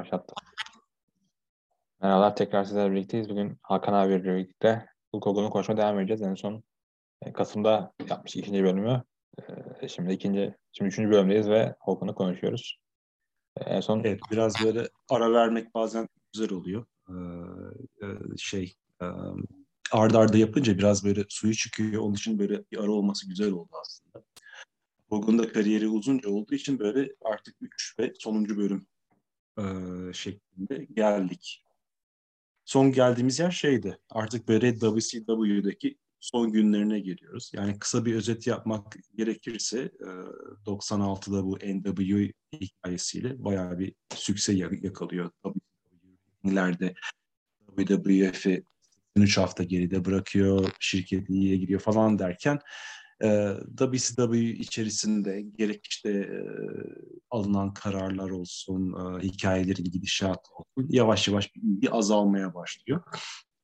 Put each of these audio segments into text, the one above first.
Başlattım. Merhabalar tekrar sizlerle birlikteyiz. Bugün Hakan abiyle birlikte Hogan'ı konuşmaya devam edeceğiz. En son e, Kasım'da yapmış ikinci bölümü. E, şimdi ikinci, şimdi üçüncü bölümdeyiz ve Hogan'ı konuşuyoruz. E, en son Evet biraz böyle ara vermek bazen güzel oluyor. Şey arda arda yapınca biraz böyle suyu çıkıyor. Onun için böyle bir ara olması güzel oldu aslında. Hogan da kariyeri uzunca olduğu için böyle artık 3 ve sonuncu bölüm e, şeklinde geldik. Son geldiğimiz yer şeydi. Artık böyle WCW'deki son günlerine geliyoruz. Yani kısa bir özet yapmak gerekirse e, 96'da bu NW hikayesiyle bayağı bir sükse yakalıyor. WWE'lerde WWF'i 3 hafta geride bırakıyor, şirket iyiye gidiyor falan derken e, WCW içerisinde gerek işte e, alınan kararlar olsun, e, hikayelerin gidişatı olsun yavaş yavaş bir ilgi azalmaya başlıyor.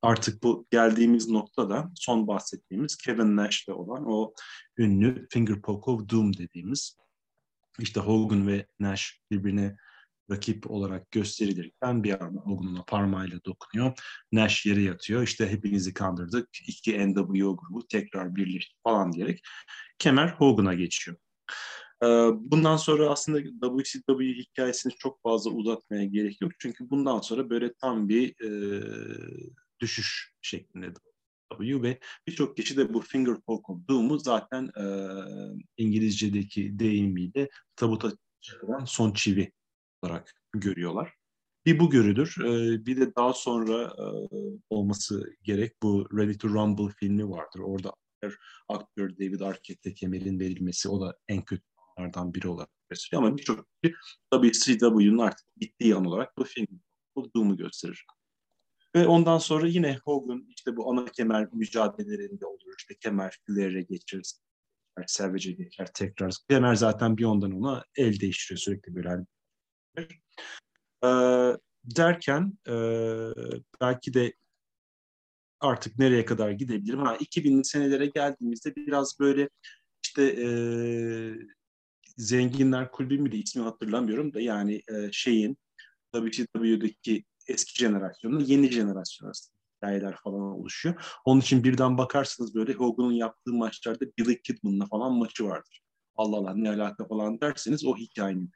Artık bu geldiğimiz noktada son bahsettiğimiz Kevin Nash'le olan o ünlü Finger Poke of Doom dediğimiz işte Hogan ve Nash birbirine rakip olarak gösterilirken bir anda Hogan'ın parmağıyla dokunuyor. Nash yere yatıyor. İşte hepinizi kandırdık. İki NWO grubu tekrar birleşti falan diyerek kemer Hogan'a geçiyor. Ee, bundan sonra aslında WCW hikayesini çok fazla uzatmaya gerek yok. Çünkü bundan sonra böyle tam bir e, düşüş şeklinde W ve birçok kişi de bu finger poke of doom'u zaten e, İngilizce'deki deyimiyle tabuta çıkılan son çivi olarak görüyorlar. Bir bu görülür. E, bir de daha sonra e, olması gerek bu Ready to Rumble filmi vardır. Orada aktör David Arquette'e kemerin verilmesi o da en kötü anlardan biri olarak gösteriyor. Ama birçok kişi WCW'nun artık bittiği an olarak bu film olduğunu gösterir. Ve ondan sonra yine Hogan işte bu ana kemer mücadelelerinde olur. İşte kemer Flair'e geçer, Savage'e geçer tekrar. Kemer zaten bir ondan ona el değiştiriyor sürekli böyle. Hani. Ee, derken e, belki de artık nereye kadar gidebilirim? Ha 2000'li senelere geldiğimizde biraz böyle işte e, Zenginler Kulübü miydi ismi hatırlamıyorum da yani e, şeyin WCW'deki eski jenerasyonun yeni jenerasyon aslında hikayeler falan oluşuyor. Onun için birden bakarsınız böyle Hogan'ın yaptığı maçlarda Billy Kidman'la falan maçı vardır. Allah Allah ne alaka falan derseniz o hikayenin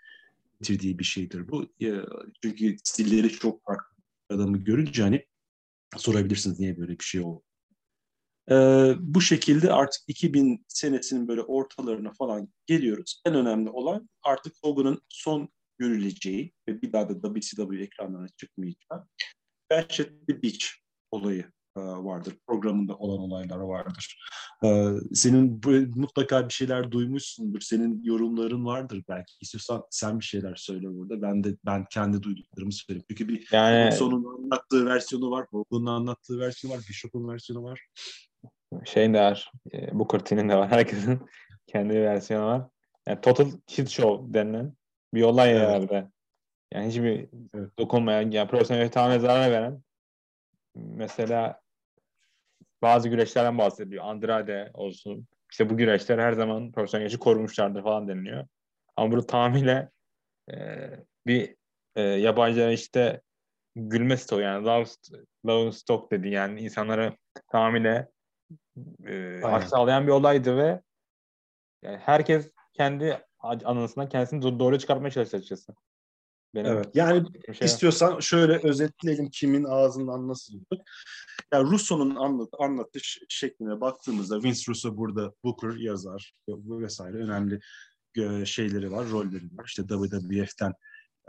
getirdiği bir şeydir bu. Çünkü stilleri çok farklı adamı görünce hani sorabilirsiniz niye böyle bir şey oldu. Ee, bu şekilde artık 2000 senesinin böyle ortalarına falan geliyoruz. En önemli olan artık Hogan'ın son görüleceği ve bir daha da WCW ekranlarına çıkmayacağı the Beach olayı vardır. Programında olan olaylar vardır. E, senin bu, mutlaka bir şeyler duymuşsundur. Senin yorumların vardır belki. İstiyorsan sen bir şeyler söyle burada. Ben de ben kendi duyduklarımı söyleyeyim. Çünkü bir yani, sonun anlattığı versiyonu var. Hogan'ın anlattığı versiyonu var. Bishop'un versiyonu var. Şeyin de var. E, Booker T'nin de var. Herkesin kendi versiyonu var. Yani Total Shit Show denilen bir olay evet. herhalde. Yani hiçbir evet. dokunmayan, yani profesyonel tamamen zarar veren mesela bazı güreşlerden bahsediliyor. Andrade olsun. İşte bu güreşler her zaman profesyonel güreşi korumuşlardır falan deniliyor. Ama bunu tamamıyla e, bir e, yabancılara işte gülme stoğu yani love, love stock dedi yani insanları tamamıyla e, aşağılayan bir olaydı ve yani herkes kendi anısından kendisini doğru çıkartmaya çalıştı açıkçası. Benim evet. Yani şey istiyorsan şöyle özetleyelim kimin ağzından nasıl oldu. Yani Russo'nun anlat, anlatış şekline baktığımızda Vince Russo burada Booker yazar vesaire önemli e, şeyleri var, rolleri var. İşte WWF'ten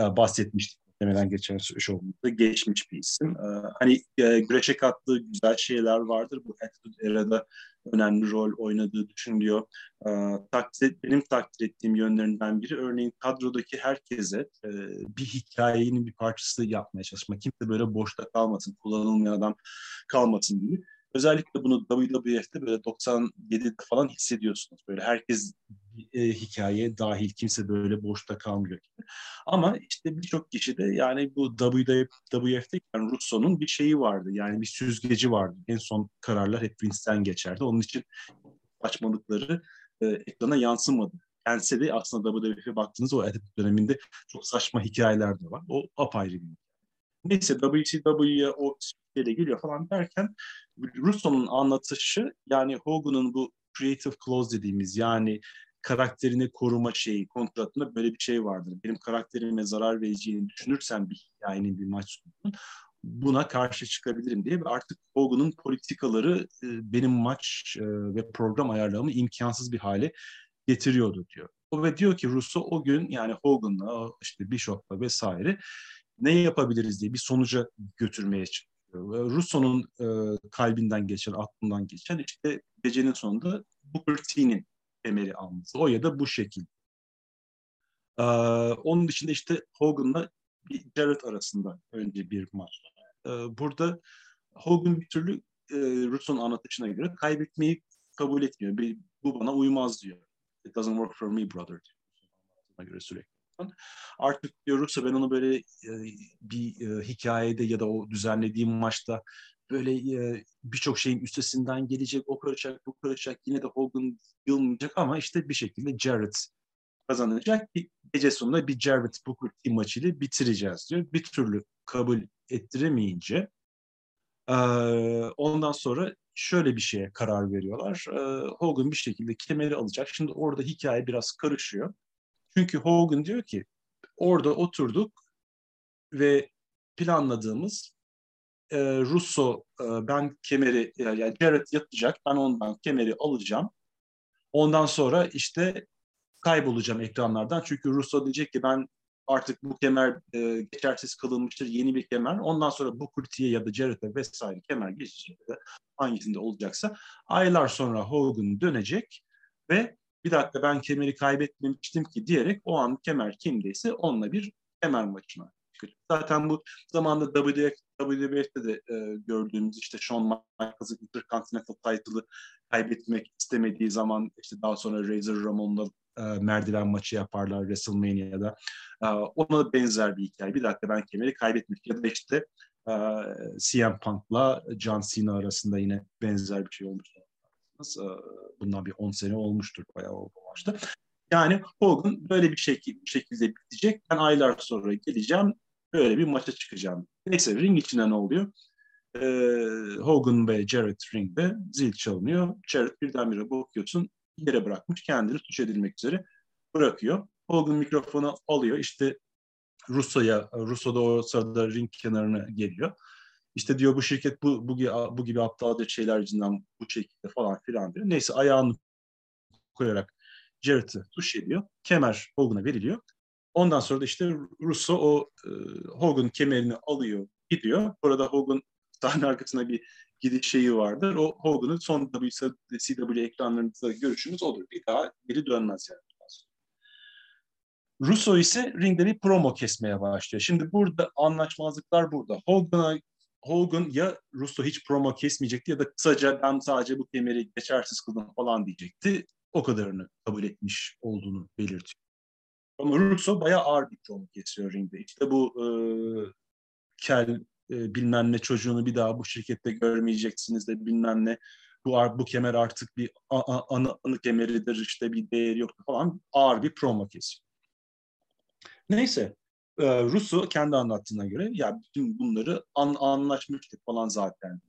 e, bahsetmiştik muhtemelen geçen şovumuzda geçmiş bir isim. Ee, hani e, güreşe kattığı güzel şeyler vardır. Bu Attitude Era'da önemli rol oynadığı düşünülüyor. Ee, takdir, benim takdir ettiğim yönlerinden biri örneğin kadrodaki herkese e, bir hikayenin bir parçası yapmaya çalışmak. Kimse böyle boşta kalmasın, kullanılmayan adam kalmasın gibi. Özellikle bunu WWF'de böyle 97'de falan hissediyorsunuz. Böyle herkes e, hikaye dahil kimse böyle boşta kalmıyor gibi. Ama işte birçok kişi de yani bu WWF'de yani Russo'nun bir şeyi vardı. Yani bir süzgeci vardı. En son kararlar hep Vince'den geçerdi. Onun için saçmalıkları e, ekrana yansımadı pense de aslında WWF'e baktığınız o edit döneminde çok saçma hikayeler de var. O apayrı bir Neyse WCW'ye o şeyle geliyor falan derken Russo'nun anlatışı yani Hogan'ın bu creative clause dediğimiz yani karakterini koruma şeyi kontratında böyle bir şey vardır. Benim karakterime zarar vereceğini düşünürsen bir hikayenin bir maç sonunun buna karşı çıkabilirim diye ve artık Hogan'ın politikaları e, benim maç e, ve program ayarlamamı imkansız bir hale getiriyordu diyor. O ve diyor ki Russo o gün yani Hogan'la işte Bishop'la vesaire ne yapabiliriz diye bir sonuca götürmeye çalışıyor. Russo'nun e, kalbinden geçen, aklından geçen işte gecenin sonunda Booker T'nin kemeri alması. O ya da bu şekil. Ee, onun dışında işte Hogan'la Jarrett arasında önce bir maç. Ee, burada Hogan bir türlü e, Russo'nun anlatışına göre kaybetmeyi kabul etmiyor. Bir, bu bana uymaz diyor. It doesn't work for me brother diyor. göre sürekli. Artık diyor Russo ben onu böyle e, bir e, hikayede ya da o düzenlediğim maçta böyle e, birçok şeyin üstesinden gelecek, o karışacak, bu karışacak. Yine de Hogan yılmayacak ama işte bir şekilde Jarrett kazanacak. Bir gece sonunda bir Jarrett Booker T maçıyla bitireceğiz diyor. Bir türlü kabul ettiremeyince e, ondan sonra şöyle bir şeye karar veriyorlar. E, Hogan bir şekilde kemeri alacak. Şimdi orada hikaye biraz karışıyor. Çünkü Hogan diyor ki orada oturduk ve planladığımız e, Russo e, ben kemeri yani Jared yatacak ben ondan kemeri alacağım. Ondan sonra işte kaybolacağım ekranlardan. Çünkü Russo diyecek ki ben artık bu kemer e, geçersiz kılınmıştır yeni bir kemer. Ondan sonra bu Kurti'ye ya da Jarrett'e vesaire kemer geçecek da hangisinde olacaksa aylar sonra Hogan dönecek ve bir dakika ben kemeri kaybetmemiştim ki diyerek o an kemer kimdeyse onunla bir kemer maçına çıkacak. Zaten bu zamanda WWF, WWF'de de e, gördüğümüz işte Shawn Michaels'ın Intercontinental title'ı kaybetmek istemediği zaman işte daha sonra Razor Ramon'la e, merdiven maçı yaparlar WrestleMania'da. E, ona benzer bir hikaye. Bir dakika ben kemeri kaybetmek ya da işte e, CM Punk'la John Cena arasında yine benzer bir şey olmuş. E, bundan bir 10 sene olmuştur bayağı olmuştu. Yani Hogan böyle bir şekilde, bir şekilde bitecek. Ben aylar sonra geleceğim. Böyle bir maça çıkacağım. Neyse ring içinde ne oluyor? Ee, Hogan ve Jarrett ringde zil çalınıyor. Jarrett birdenbire bakıyorsun yere bırakmış kendini tuş edilmek üzere bırakıyor. Hogan mikrofonu alıyor. İşte Russo'ya, Russo da o sırada ring kenarına geliyor. İşte diyor bu şirket bu, bu, bu gibi aptalca şeyler yüzünden bu şekilde falan filan diyor. Neyse ayağını koyarak Jarrett'ı tuş ediyor. Kemer Hogan'a veriliyor. Ondan sonra da işte Russo o e, Hogan kemerini alıyor, gidiyor. Burada Hogan sahne arkasında bir gidiş şeyi vardır. O Hogan'ın son WCW ekranlarında görüşümüz olur. Bir daha geri dönmez yani. Russo ise ringde bir promo kesmeye başlıyor. Şimdi burada anlaşmazlıklar burada. Hogan'a Hogan ya Russo hiç promo kesmeyecekti ya da kısaca ben sadece bu kemeri geçersiz kıldım falan diyecekti. O kadarını kabul etmiş olduğunu belirtiyor. Ama Russo bayağı ağır bir promo kesiyor ringde. İşte bu e, kel e, bilmem ne çocuğunu bir daha bu şirkette görmeyeceksiniz de bilmem ne. Bu, bu kemer artık bir anı, anı kemeridir işte bir değeri yok falan ağır bir promo kesiyor. Neyse e, Russo kendi anlattığına göre ya bütün bunları an, anlaşmıştık falan zaten.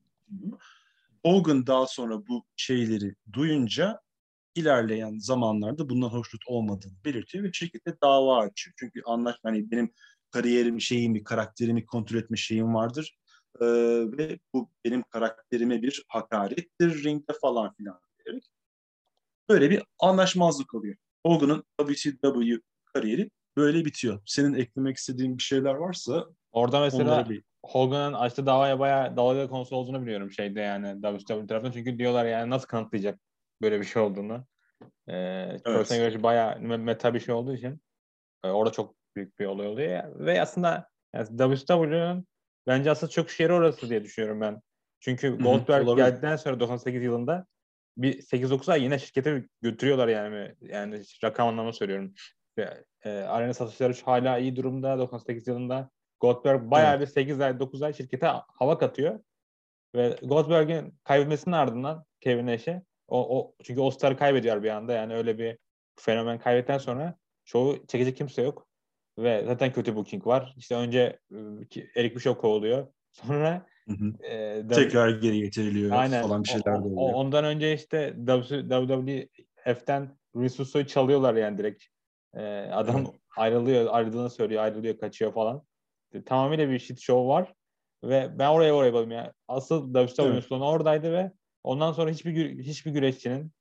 Hogan daha sonra bu şeyleri duyunca ilerleyen zamanlarda bundan hoşnut olmadığını belirtiyor ve şirkette dava açıyor. Çünkü anlaşma hani benim kariyerim, şeyimi, karakterimi kontrol etme şeyim vardır. Ee, ve bu benim karakterime bir hakarettir ringde falan filan diyerek. Böyle bir anlaşmazlık oluyor. Hogan'ın WCW kariyeri böyle bitiyor. Senin eklemek istediğin bir şeyler varsa Orada mesela bir... Hogan'ın açtığı davaya bayağı dalga konusu olduğunu biliyorum şeyde yani WWE tarafından. Çünkü diyorlar yani nasıl kanıtlayacak böyle bir şey olduğunu. Ee, evet. göre bayağı meta bir şey olduğu için e, orada çok büyük bir olay oluyor. Ve aslında yani WWE'nin bence aslında çok şeri orası diye düşünüyorum ben. Çünkü Goldberg Hı-hı, geldikten sonra 98 yılında bir 8-9 ay yine şirkete götürüyorlar yani. Yani rakam anlamı söylüyorum. E, e, arena satışları hala iyi durumda 98 yılında. Goldberg bayağı evet. bir 8 ay 9 ay şirkete hava katıyor. Ve Goldberg'in kaybetmesinin ardından Kevin Nash'e o, o çünkü o starı kaybediyor bir anda yani öyle bir fenomen kaybettikten sonra çoğu çekecek kimse yok. Ve zaten kötü booking var. İşte önce Eric Bischoff kovuluyor. Sonra hı hı. E, tekrar geri getiriliyor aynen, falan bir şeyler de oluyor. Ondan önce işte WWF'den Russo'yu çalıyorlar yani direkt. E, adam evet. ayrılıyor, ayrıldığını söylüyor, ayrılıyor, kaçıyor falan. Tamamıyla bir shit show var. Ve ben oraya oraya bakıyorum ya. Asıl WCW evet. oradaydı ve ondan sonra hiçbir hiçbir güreşçinin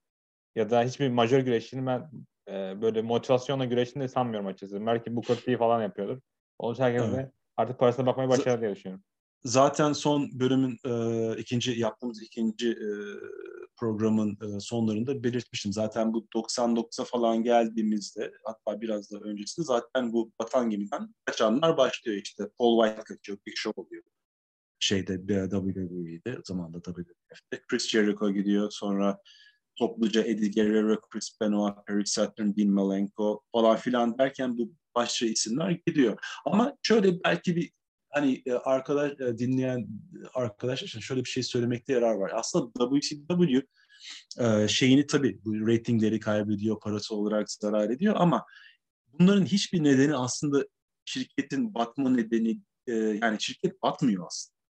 ya da hiçbir majör güreşçinin ben e, böyle motivasyonla güreştiğini de sanmıyorum açıkçası. Belki bu T falan yapıyordur. Onun için herkes evet. artık parasına bakmaya başladı diye düşünüyorum. Zaten son bölümün e, ikinci yaptığımız ikinci e, programın e, sonlarında belirtmiştim. Zaten bu 99'a falan geldiğimizde hatta biraz da öncesinde zaten bu batan gemiden kaçanlar başlıyor işte. Paul White kaçıyor, Big Show oluyor. Şeyde WWE'de, zamanında WWF'de. Chris Jericho gidiyor. Sonra topluca Eddie Guerrero, Chris Benoit, Eric Saturn, Dean Malenko falan filan derken bu başlıca isimler gidiyor. Ama şöyle belki bir hani e, arkadaş e, dinleyen arkadaşlar için şöyle bir şey söylemekte yarar var. Aslında WCW e, şeyini tabii bu ratingleri kaybediyor, parası olarak zarar ediyor ama bunların hiçbir nedeni aslında şirketin batma nedeni yani şirket batmıyor aslında.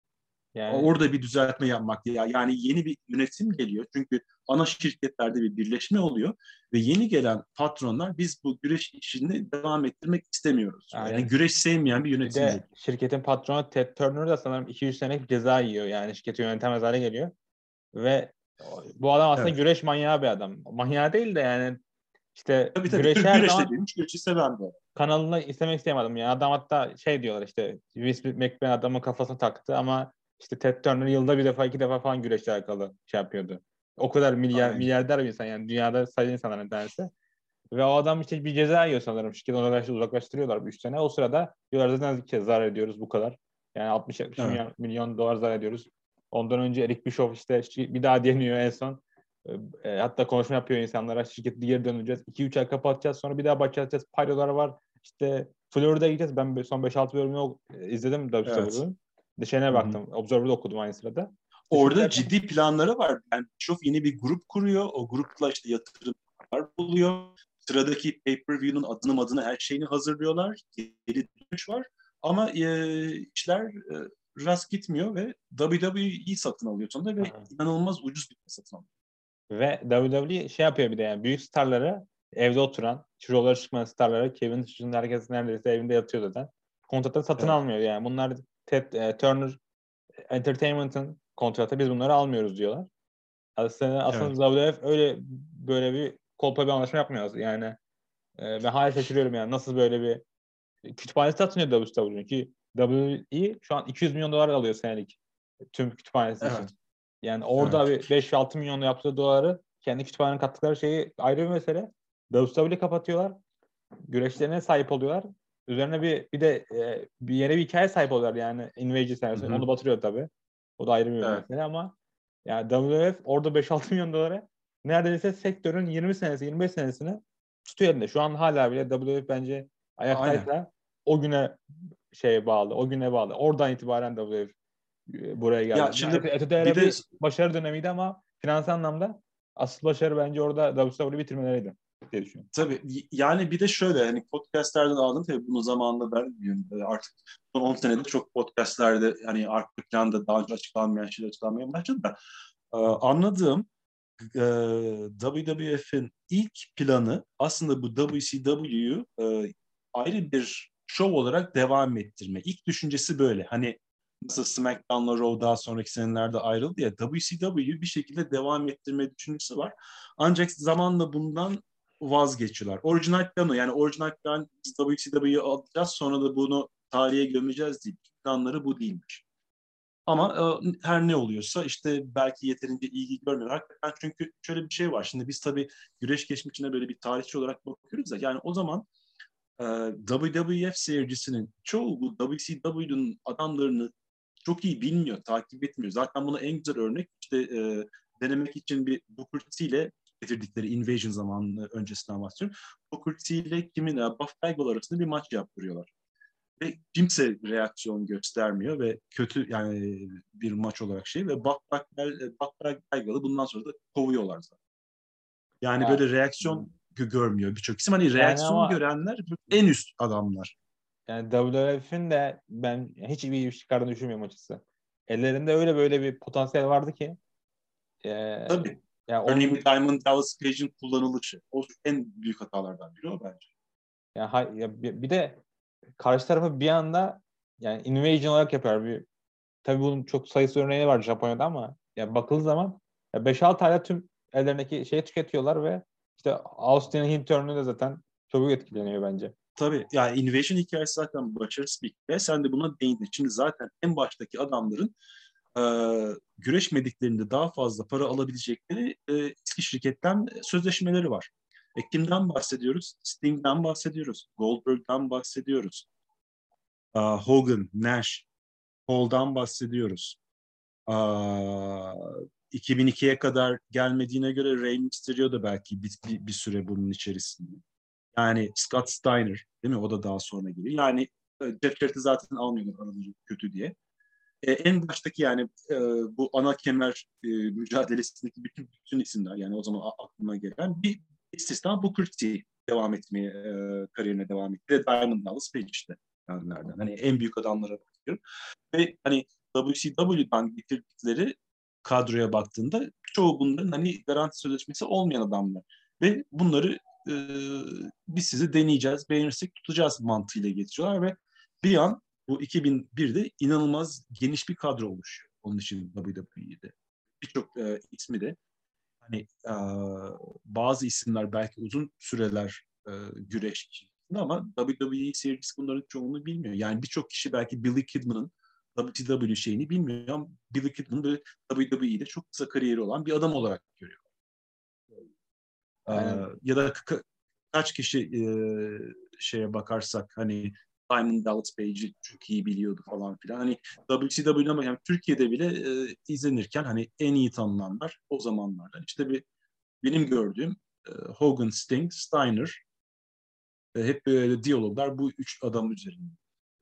Yani... Orada bir düzeltme yapmak ya yani yeni bir yönetim geliyor çünkü ana şirketlerde bir birleşme oluyor ve yeni gelen patronlar biz bu güreş işini devam ettirmek istemiyoruz. Yani, yani güreş sevmeyen bir yönetim. Bir de şirketin patronu Ted Turner da sanırım 200 senelik ceza yiyor yani şirketi yönetemez hale geliyor ve bu adam aslında evet. güreş manyağı bir adam. Manyağı değil de yani işte tabii, tabii. güreş her güreş zaman dediğim, güreşi seven bir kanalını istemek istemedim. Yani adam hatta şey diyorlar işte Vince McMahon adamın kafasına taktı ama işte Ted Turner yılda bir defa iki defa falan güreşle alakalı şey yapıyordu. O kadar milyar, Aynen. milyarder bir insan yani dünyada sayılı insanların tanesi. Ve o adam işte bir ceza yiyor sanırım. Şirket onu uzaklaştırıyorlar 3 sene. O sırada diyorlar zaten kez zarar ediyoruz bu kadar. Yani 60 70 evet. milyon, milyon dolar zarar ediyoruz. Ondan önce Eric Bischoff işte bir daha deniyor en son. E, hatta konuşma yapıyor insanlara. Şirketi geri döneceğiz. 2-3 ay kapatacağız. Sonra bir daha başlayacağız. Paydolar var. İşte Florida'ya gideceğiz. Ben son 5-6 bölümünü izledim WWE'nin. Dışarıya baktım. Hı-hı. Observer'da okudum aynı sırada. Orada ciddi planları var. Yani çok yeni bir grup kuruyor. O grupla işte yatırımlar buluyor. Sıradaki pay-per-view'nun adını adını her şeyini hazırlıyorlar. Geri dönüş var. Ama e, işler e, rast gitmiyor ve WWE satın alıyor sonunda ve Aha. inanılmaz ucuz bir satın alıyor. Ve WWE şey yapıyor bir de yani büyük starları evde oturan, şuralara çıkmayan starları Kevin dışında herkes neredeyse evinde yatıyor zaten. Kontratı satın evet. almıyor yani. Bunlar Ted e, Turner Entertainment'ın kontratı biz bunları almıyoruz diyorlar. Aslında, aslında evet. WWF öyle böyle bir kolpa bir anlaşma yapmıyor. Yani e, ben hala şaşırıyorum yani nasıl böyle bir kütüphanesi satılıyor WWE'nin ki WWE şu an 200 milyon dolar alıyor senelik tüm kütüphanesi evet. için. Yani orada evet. bir 5-6 milyon yaptığı doları kendi kütüphanenin kattıkları şeyi ayrı bir mesele. WWE'yi kapatıyorlar. Güreşlerine sahip oluyorlar. Üzerine bir bir de e, bir yere bir hikaye sahip oluyorlar yani Invasion serisinde. Onu batırıyor tabii. O da ayrı bir evet. mesele ama yani WWF orada 5-6 milyon dolara neredeyse sektörün 20 senesi 25 senesini tutuyor elinde. Şu an hala bile WWF bence ayaktaysa o güne şey bağlı. O güne bağlı. Oradan itibaren WWF e, buraya geldi. Ya şimdi yani, bir de başarı dönemiydi ama finansal anlamda asıl başarı bence orada WWE'yi bitirmeleriydi diye düşünüyorum. Tabii yani bir de şöyle hani podcastlerden aldım tabii bunu zamanında ben artık son 10 senede çok podcastlerde hani arka planda daha önce açıklanmayan şeyler açıklanmaya başladı da e, anladığım e, WWF'in ilk planı aslında bu WCW'yu e, ayrı bir show olarak devam ettirme. İlk düşüncesi böyle. Hani nasıl SmackDown'la Raw daha sonraki senelerde ayrıldı ya WCW'yu bir şekilde devam ettirme düşüncesi var. Ancak zamanla bundan vazgeçiyorlar. Orijinal planı yani orijinal plan biz WCW'yi alacağız sonra da bunu tarihe gömeceğiz değil. Planları bu değilmiş. Ama e, her ne oluyorsa işte belki yeterince ilgi görmüyor. Hakikaten çünkü şöyle bir şey var. Şimdi biz tabii güreş geçmişine böyle bir tarihçi olarak bakıyoruz da yani o zaman e, WWF seyircisinin çoğu bu WCW'nun adamlarını çok iyi bilmiyor, takip etmiyor. Zaten buna en güzel örnek işte e, denemek için bir Booker ile getirdikleri Invasion zamanı öncesinden bahsediyorum. T ile kimin Buff Bagwell arasında bir maç yaptırıyorlar. Ve kimse reaksiyon göstermiyor ve kötü yani bir maç olarak şey ve Buff Bagwell'ı bundan sonra da kovuyorlar zaten. Yani ha. böyle reaksiyon görmüyor birçok isim. Hani reaksiyon ama, görenler en üst adamlar. Yani WWF'in de ben hiç iyi bir iş çıkardığını düşünmüyorum açıkçası. Ellerinde öyle böyle bir potansiyel vardı ki. E, Tabii. Yani Örneğin onun... Diamond Dallas Page'in kullanılışı. O en büyük hatalardan biri o bence. Ya, ya bir de karşı tarafı bir anda yani invasion olarak yapıyor. Bir, tabii bunun çok sayısı örneği var Japonya'da ama ya bakıldığı zaman 5-6 ayda tüm ellerindeki şeyi tüketiyorlar ve işte Austin'in Hint da zaten çok etkileniyor bence. Tabii. Yani Invasion hikayesi zaten başarısız bir hikaye. Sen de buna değindin. Şimdi zaten en baştaki adamların e, güreşmediklerinde daha fazla para alabilecekleri e, eski şirketten sözleşmeleri var. E, kimden bahsediyoruz? Sting'den bahsediyoruz. Goldberg'den bahsediyoruz. E, Hogan, Nash, Paul'dan bahsediyoruz. E, 2002'ye kadar gelmediğine göre Rey Mysterio da belki bir, bir, bir süre bunun içerisinde. Yani Scott Steiner değil mi? O da daha sonra geliyor. Yani e, Jeff Jarrett'i zaten almıyorlar araları kötü diye. E, en baştaki yani e, bu ana kemer e, mücadelesindeki bütün, bütün isimler yani o zaman aklıma gelen bir istisna Booker T devam etmeye, e, kariyerine devam etti. Ve Diamond Dallas Page işte yerlerden. Hani en büyük adamlara bakıyorum. Ve hani WCW'dan getirdikleri kadroya baktığında çoğu bunların hani garanti sözleşmesi olmayan adamlar. Ve bunları e, biz sizi deneyeceğiz, beğenirsek tutacağız mantığıyla getiriyorlar ve bir an bu 2001'de inanılmaz geniş bir kadro oluşuyor. Onun için WWE'de. Birçok e, ismi de hani e, bazı isimler belki uzun süreler e, güreş ama WWE seyircisi bunların çoğunu bilmiyor. Yani birçok kişi belki Billy Kidman'ın WCW şeyini bilmiyor ama Billy Kidman WWE'de çok kısa kariyeri olan bir adam olarak görüyor. Ee, ya da kaç kişi e, şeye bakarsak hani Simon Dallas Page'i çok iyi biliyordu falan filan. Hani WCW'de ama yani Türkiye'de bile e, izlenirken hani en iyi tanınanlar o zamanlardan. İşte bir benim gördüğüm e, Hogan, Sting, Steiner e, hep böyle diyaloglar bu üç adam üzerinde.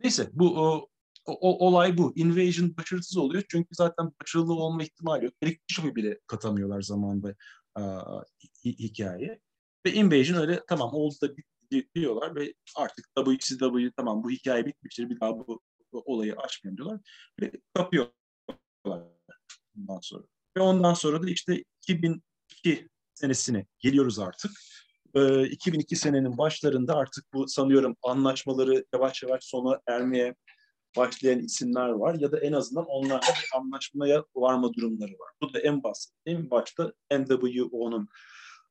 Neyse bu o, o, olay bu. Invasion başarısız oluyor çünkü zaten başarılı olma ihtimali yok. Eric Bischoff'u bile katamıyorlar zamanında e, hikaye. Ve Invasion öyle tamam oldu da diyorlar ve artık WCW tamam bu hikaye bitmiştir bir daha bu, bu olayı açmayalım diyorlar ve kapıyorlar bundan sonra. Ve ondan sonra da işte 2002 senesine geliyoruz artık. Ee, 2002 senenin başlarında artık bu sanıyorum anlaşmaları yavaş yavaş sona ermeye başlayan isimler var ya da en azından onlarla bir anlaşmaya varma durumları var. Bu da en basit. En başta NWO'nun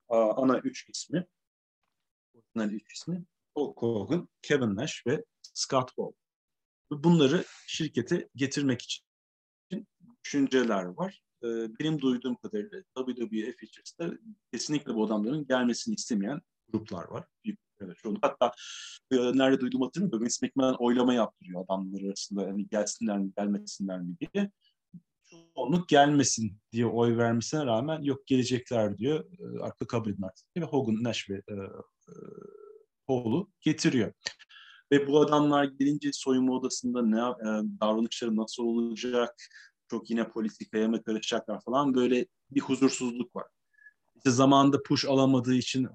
ana üç ismi orijinal üç ismi Hulk Hogan, Kevin Nash ve Scott Hall. Bunları şirkete getirmek için düşünceler var. Ee, benim duyduğum kadarıyla WWF içerisinde kesinlikle bu adamların gelmesini istemeyen gruplar var. Evet, hatta e, nerede duydum hatırlamıyorum. Vince McMahon oylama yaptırıyor adamlar arasında. Yani gelsinler mi gelmesinler mi diye. Çoğunluk gelmesin diye oy vermesine rağmen yok gelecekler diyor. E, arka kabul edin artık. Ve Hogan, Nash ve e, Paul'u getiriyor. Ve bu adamlar gelince soyunma odasında ne e, davranışları nasıl olacak, çok yine politikaya mı karışacaklar falan böyle bir huzursuzluk var. İşte zamanında push alamadığı için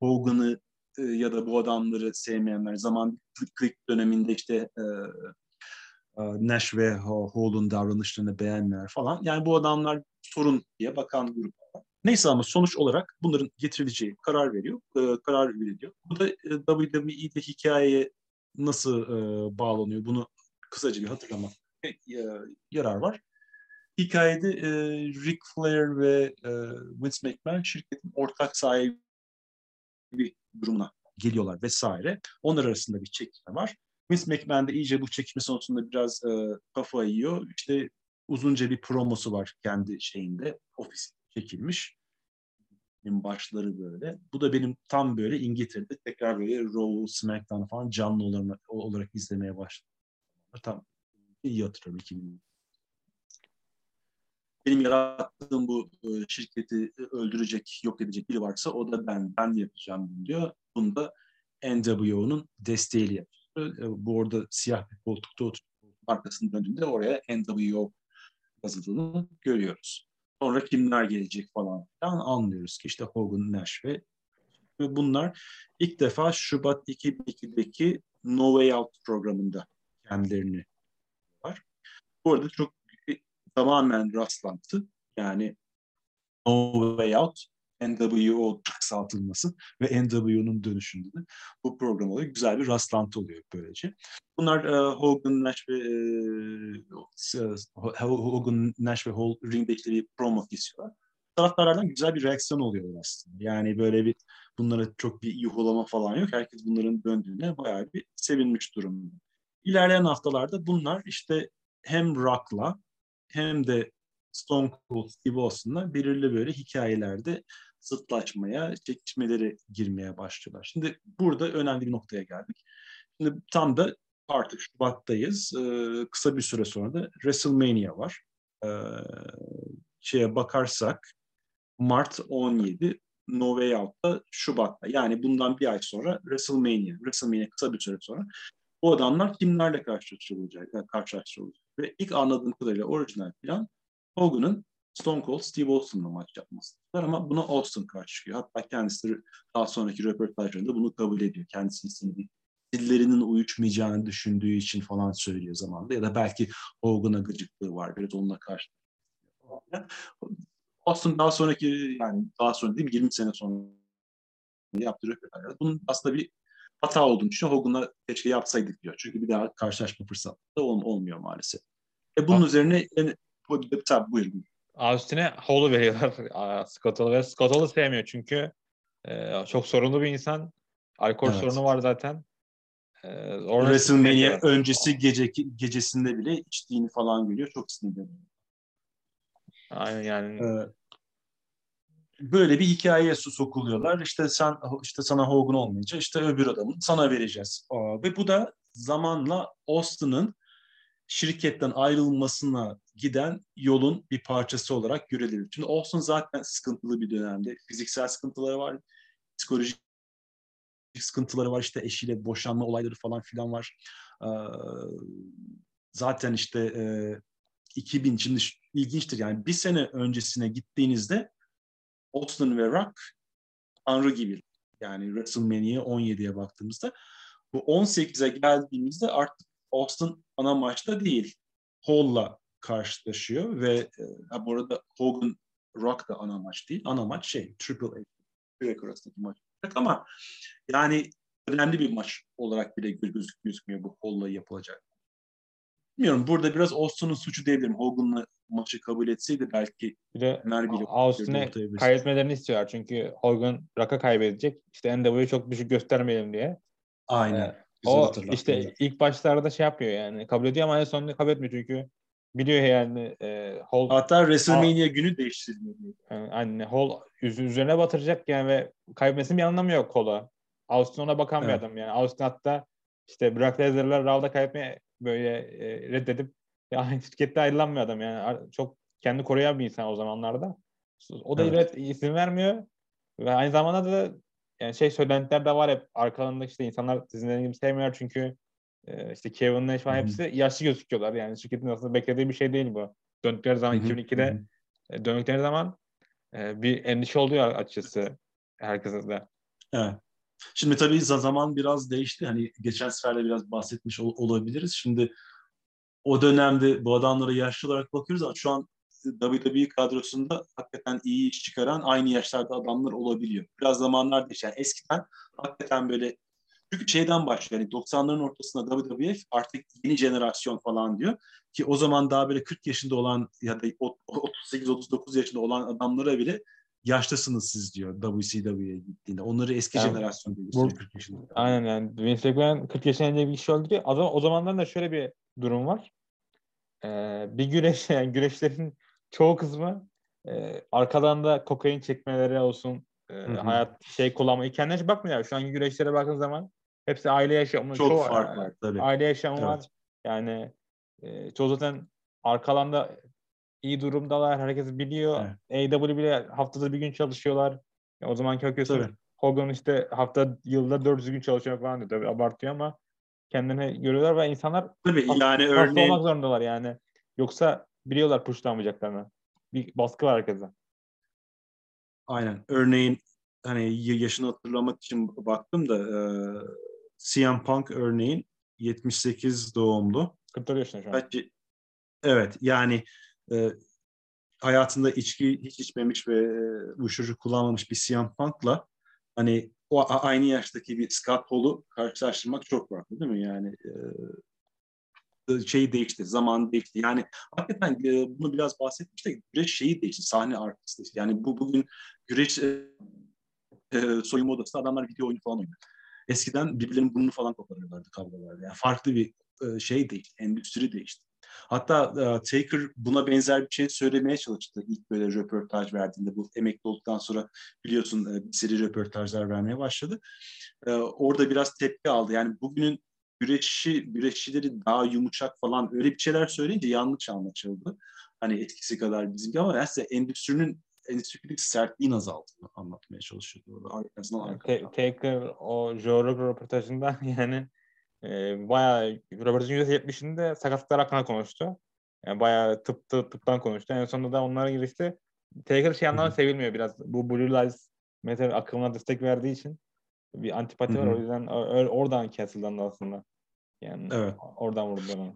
Hogan'ı e, ya da bu adamları sevmeyenler zaman klik döneminde işte e, e, Nash ve Hall'un davranışlarını beğenmeyenler falan. Yani bu adamlar sorun diye bakan grup. Neyse ama sonuç olarak bunların getirileceği karar veriyor, e, karar veriliyor. Bu da e, WWE'de hikayeye nasıl e, bağlanıyor bunu kısaca bir hatırlamak e, yarar var. Hikayede e, Ric Flair ve e, Vince McMahon şirketin ortak sahibi durumuna geliyorlar vesaire. Onlar arasında bir çekişme var. Vince McMahon da iyice bu çekişme sonucunda biraz e, kafa yiyor. İşte uzunca bir promosu var kendi şeyinde, ofis çekilmiş. Benim başları böyle. Bu da benim tam böyle İngiltere'de tekrar böyle Raw, SmackDown falan canlı olarak, olarak izlemeye başladım. Tam iyi hatırlıyorum 2000. Benim yarattığım bu e, şirketi öldürecek, yok edecek biri varsa o da ben, ben yapacağım diyor. Bunu da NWO'nun desteğiyle yapıyor. E, bu orada siyah bir koltukta oturup arkasını döndüğünde oraya NWO yazıldığını görüyoruz. Sonra kimler gelecek falan filan anlıyoruz ki işte Hogan, Nash ve Ve bunlar ilk defa Şubat 2002'deki No Way Out programında kendilerini var. Bu arada çok tamamen rastlantı. Yani No Way Out NWO kısaltılması ve NWO'nun dönüşünde de bu program oluyor. Güzel bir rastlantı oluyor böylece. Bunlar e, Hogan, Nash ve e, e Hogan, Nash ve Hall ringde işte bir promo kesiyorlar. Taraftarlardan güzel bir reaksiyon oluyor aslında. Yani böyle bir bunlara çok bir yuhlama falan yok. Herkes bunların döndüğüne bayağı bir sevinmiş durumda. İlerleyen haftalarda bunlar işte hem Rock'la hem de Stone Cold Steve Austin'la belirli böyle hikayelerde zıtlaşmaya, çekişmelere girmeye başlıyorlar. Şimdi burada önemli bir noktaya geldik. Şimdi tam da artık Şubat'tayız. Ee, kısa bir süre sonra da WrestleMania var. Ee, şeye bakarsak Mart 17, No Way Out'ta Şubat'ta. Yani bundan bir ay sonra WrestleMania. WrestleMania kısa bir süre sonra. Bu adamlar kimlerle karşılaştırılacak? karşılaştırılacak. Ve ilk anladığım kadarıyla orijinal plan Hogan'ın Stone Cold Steve Austin'la maç yapması. Ama buna Austin karşı çıkıyor. Hatta kendisi daha sonraki röportajlarında bunu kabul ediyor. Kendisi istediği dillerinin uyuşmayacağını düşündüğü için falan söylüyor zamanda. Ya da belki Hogan'a gıcıklığı var. Biraz onunla karşı. Austin daha sonraki yani daha sonra değil mi 20 sene sonra yaptığı röportajlarda bunun aslında bir hata olduğunu düşünüyor. Hogan'la keşke yapsaydık diyor. Çünkü bir daha karşılaşma fırsatı da olmuyor maalesef. E bunun ha. üzerine yani, tabii buyurun. Austin'e Hall'u veriyorlar Scott ve Scott Hall'u sevmiyor çünkü e, çok sorunlu bir insan. Alkol evet. sorunu var zaten. E, WrestleMania öncesi gece gecesinde bile içtiğini falan görüyor. Çok sinirli. Aynen yani. Ee, böyle bir hikayeye su sokuluyorlar. İşte sen işte sana Hogan olmayınca işte öbür adamın sana vereceğiz. Aa, ve bu da zamanla Austin'ın şirketten ayrılmasına giden yolun bir parçası olarak görülür. Şimdi Austin zaten sıkıntılı bir dönemde. Fiziksel sıkıntıları var, psikolojik sıkıntıları var. İşte eşiyle boşanma olayları falan filan var. Ee, zaten işte e, 2000 şimdi ilginçtir yani bir sene öncesine gittiğinizde Austin ve Rock Tanrı gibi yani WrestleMania 17'ye baktığımızda bu 18'e geldiğimizde artık Austin ana maçta değil. Hall'la karşılaşıyor ve e, bu arada Hogan Rock da ana maç değil. Ana maç şey Triple H. Direkt arasındaki maç. Ama yani önemli bir maç olarak bile gözük gözükmüyor bu Hall'la yapılacak. Bilmiyorum burada biraz Austin'ın suçu diyebilirim. Hogan'la maçı kabul etseydi belki bir de Austin'e kaybetmelerini istiyorlar. Çünkü Hogan Rock'a kaybedecek. İşte NW'yi çok düşük göstermeyelim diye. Aynen. Ee, o işte ilk başlarda şey yapıyor yani kabul ediyor ama en sonunda kabul etmiyor çünkü biliyor yani e, Hall hatta WrestleMania günü değiştirmiyor. Yani, anne Hall üzerine batıracak yani ve kaybetmesinin bir anlamı yok Hall'a. Austin ona bakan evet. bir adam yani. Austin hatta işte Brock Lesnar'la Raw'da kaybetmeye böyle e, reddedip yani şirkette ayrılan bir adam yani çok kendi koruyan bir insan o zamanlarda. O da evet. isim vermiyor ve aynı zamanda da yani şey söylentiler de var hep arkalarında işte insanlar dizilerini gibi sevmiyorlar çünkü e, işte Kevin Nash falan hepsi yaşlı gözüküyorlar. Yani şirketin aslında beklediği bir şey değil bu. Döndükleri zaman Hı-hı. 2002'de e, döndükleri zaman e, bir endişe oluyor açıkçası herkese de. Evet. Şimdi tabii zaman biraz değişti. Hani geçen seferle biraz bahsetmiş ol- olabiliriz. Şimdi o dönemde bu adamlara yaşlı olarak bakıyoruz ama şu an WWE kadrosunda hakikaten iyi iş çıkaran aynı yaşlarda adamlar olabiliyor. Biraz zamanlar değişti. Yani eskiden hakikaten böyle çünkü şeyden başlıyor. Yani 90'ların ortasında WWF artık yeni jenerasyon falan diyor. Ki o zaman daha böyle 40 yaşında olan ya da 38-39 yaşında olan adamlara bile yaşlısınız siz diyor WCW'ye gittiğinde. Onları eski yani, jenerasyon diyor. 40 yaşında. Aynen yani. Vince McMahon 40 yaşında bir kişi öldürüyor. Zaman, o zamanlar da şöyle bir durum var. Ee, bir güreş yani güreşlerin çoğu kısmı e, arkadan da kokain çekmeleri olsun e, hayat şey kullanmayı kendine hiç bakmıyor. Şu anki güreşlere bakın zaman hepsi aile yaşamı. Çok çoğu, fark var tabii. Aile yaşamı evet. var. Yani e, çoğu zaten arkalanda iyi durumdalar. Herkes biliyor. Evet. AW bile haftada bir gün çalışıyorlar. Ya, o zamanki bakıyorsun Hogan işte hafta yılda 400 gün çalışıyor falan diyor. Tabii abartıyor ama kendini görüyorlar ve insanlar Tabii yani örneğin olmak zorundalar yani. Yoksa biliyorlar puşlamayacaklarını. Bir baskı var herkese. Aynen. Örneğin hani yaşını hatırlamak için baktım da e, CM Punk örneğin 78 doğumlu. 44 yaşında şu an. Evet yani e, hayatında içki hiç içmemiş ve e, uyuşturucu kullanmamış bir CM Punk'la hani o aynı yaştaki bir Scott Hall'u karşılaştırmak çok farklı değil mi? Yani e, şeyi değişti, zaman değişti. Yani hakikaten e, bunu biraz bahsetmiştik. Güreş şeyi değişti, sahne arkası değişti. Yani bu bugün güreş e, e, soyunma odasında adamlar video oyunu falan oynuyor. Eskiden birbirlerinin burnunu falan koparıyorlardı kavgalarda. Yani farklı bir e, şey değil, endüstri değişti. Hatta e, Taker buna benzer bir şey söylemeye çalıştı ilk böyle röportaj verdiğinde. Bu emekli olduktan sonra biliyorsun e, bir seri röportajlar vermeye başladı. E, orada biraz tepki aldı. Yani bugünün güreşi, güreşçileri daha yumuşak falan öyle bir şeyler söyleyince yanlış anlaşıldı. Hani etkisi kadar bizimki ama yani endüstrinin endüstrideki sertliğin azaldığını anlatmaya çalışıyordu. Orada. Taker o Joe Rogan röportajında yani e, bayağı röportajın %70'inde sakatlıklar hakkında konuştu. Yani bayağı tıp, tıp, tıptan konuştu. En sonunda da onlara girişti. Taker şey anlamda sevilmiyor biraz. Bu Blue Lives Matter akımına destek verdiği için bir antipati var. O yüzden oradan kesildi aslında. Yani evet. oradan vurdular onu.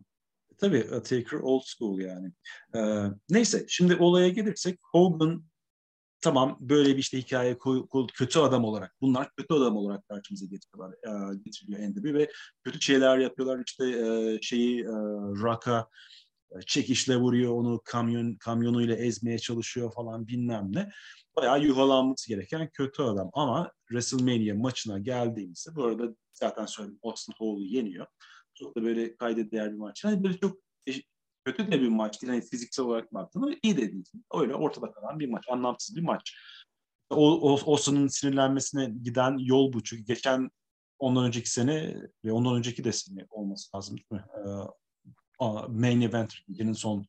Tabii Taker old school yani. Ee, neyse şimdi olaya gelirsek Hogan tamam böyle bir işte hikaye kötü adam olarak bunlar kötü adam olarak karşımıza getiriyorlar e, getiriliyor Enderby ve kötü şeyler yapıyorlar işte e, şeyi e, Rock'a e, çekişle vuruyor onu kamyon kamyonuyla ezmeye çalışıyor falan bilmem ne. Bayağı yuhalanması gereken kötü adam ama WrestleMania maçına geldiğimizde bu arada zaten söyledim Austin Hall'u yeniyor. Çok da böyle kayda değer bir maç. Yani böyle çok kötü de bir maç değil. Yani fiziksel olarak baktığında iyi de değil. Öyle ortada kalan bir maç. Anlamsız bir maç. O, o, Osa'nın sinirlenmesine giden yol bu. Çünkü geçen ondan önceki sene ve ondan önceki de sene olması lazım değil mi? Ee, main event liginin son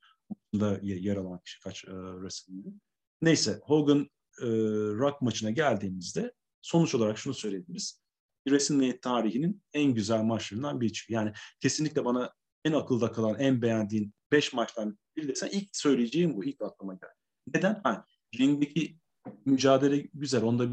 da yer alan kişi kaç e. Neyse Hogan e, Rock maçına geldiğimizde sonuç olarak şunu söyleyebiliriz. WrestleMania tarihinin en güzel maçlarından biri çıkıyor. Yani kesinlikle bana en akılda kalan, en beğendiğin 5 maçtan biri desen ilk söyleyeceğim bu. ilk aklıma geldi. Neden? Ha, ringdeki mücadele güzel. Onda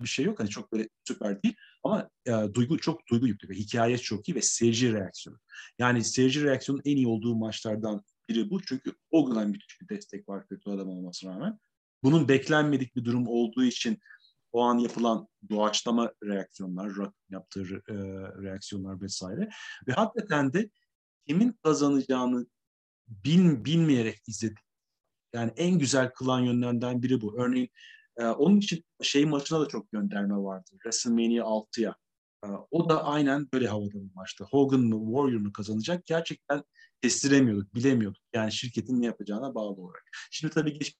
bir şey yok. Hani çok böyle süper değil. Ama e, duygu çok duygu yüklü ve hikaye çok iyi ve seyirci reaksiyonu. Yani seyirci reaksiyonun en iyi olduğu maçlardan biri bu. Çünkü o kadar müthiş bir destek var kötü adam olmasına rağmen. Bunun beklenmedik bir durum olduğu için o an yapılan doğaçlama reaksiyonlar, yaptığı e, reaksiyonlar vesaire. Ve hakikaten de kimin kazanacağını bil, bilmeyerek izledik. Yani en güzel kılan yönlerden biri bu. Örneğin e, onun için şey maçına da çok gönderme vardı. WrestleMania 6'ya. E, o da aynen böyle havada bir maçtı. Hogan mı Warrior mu kazanacak gerçekten kestiremiyorduk, bilemiyorduk. Yani şirketin ne yapacağına bağlı olarak. Şimdi tabii geç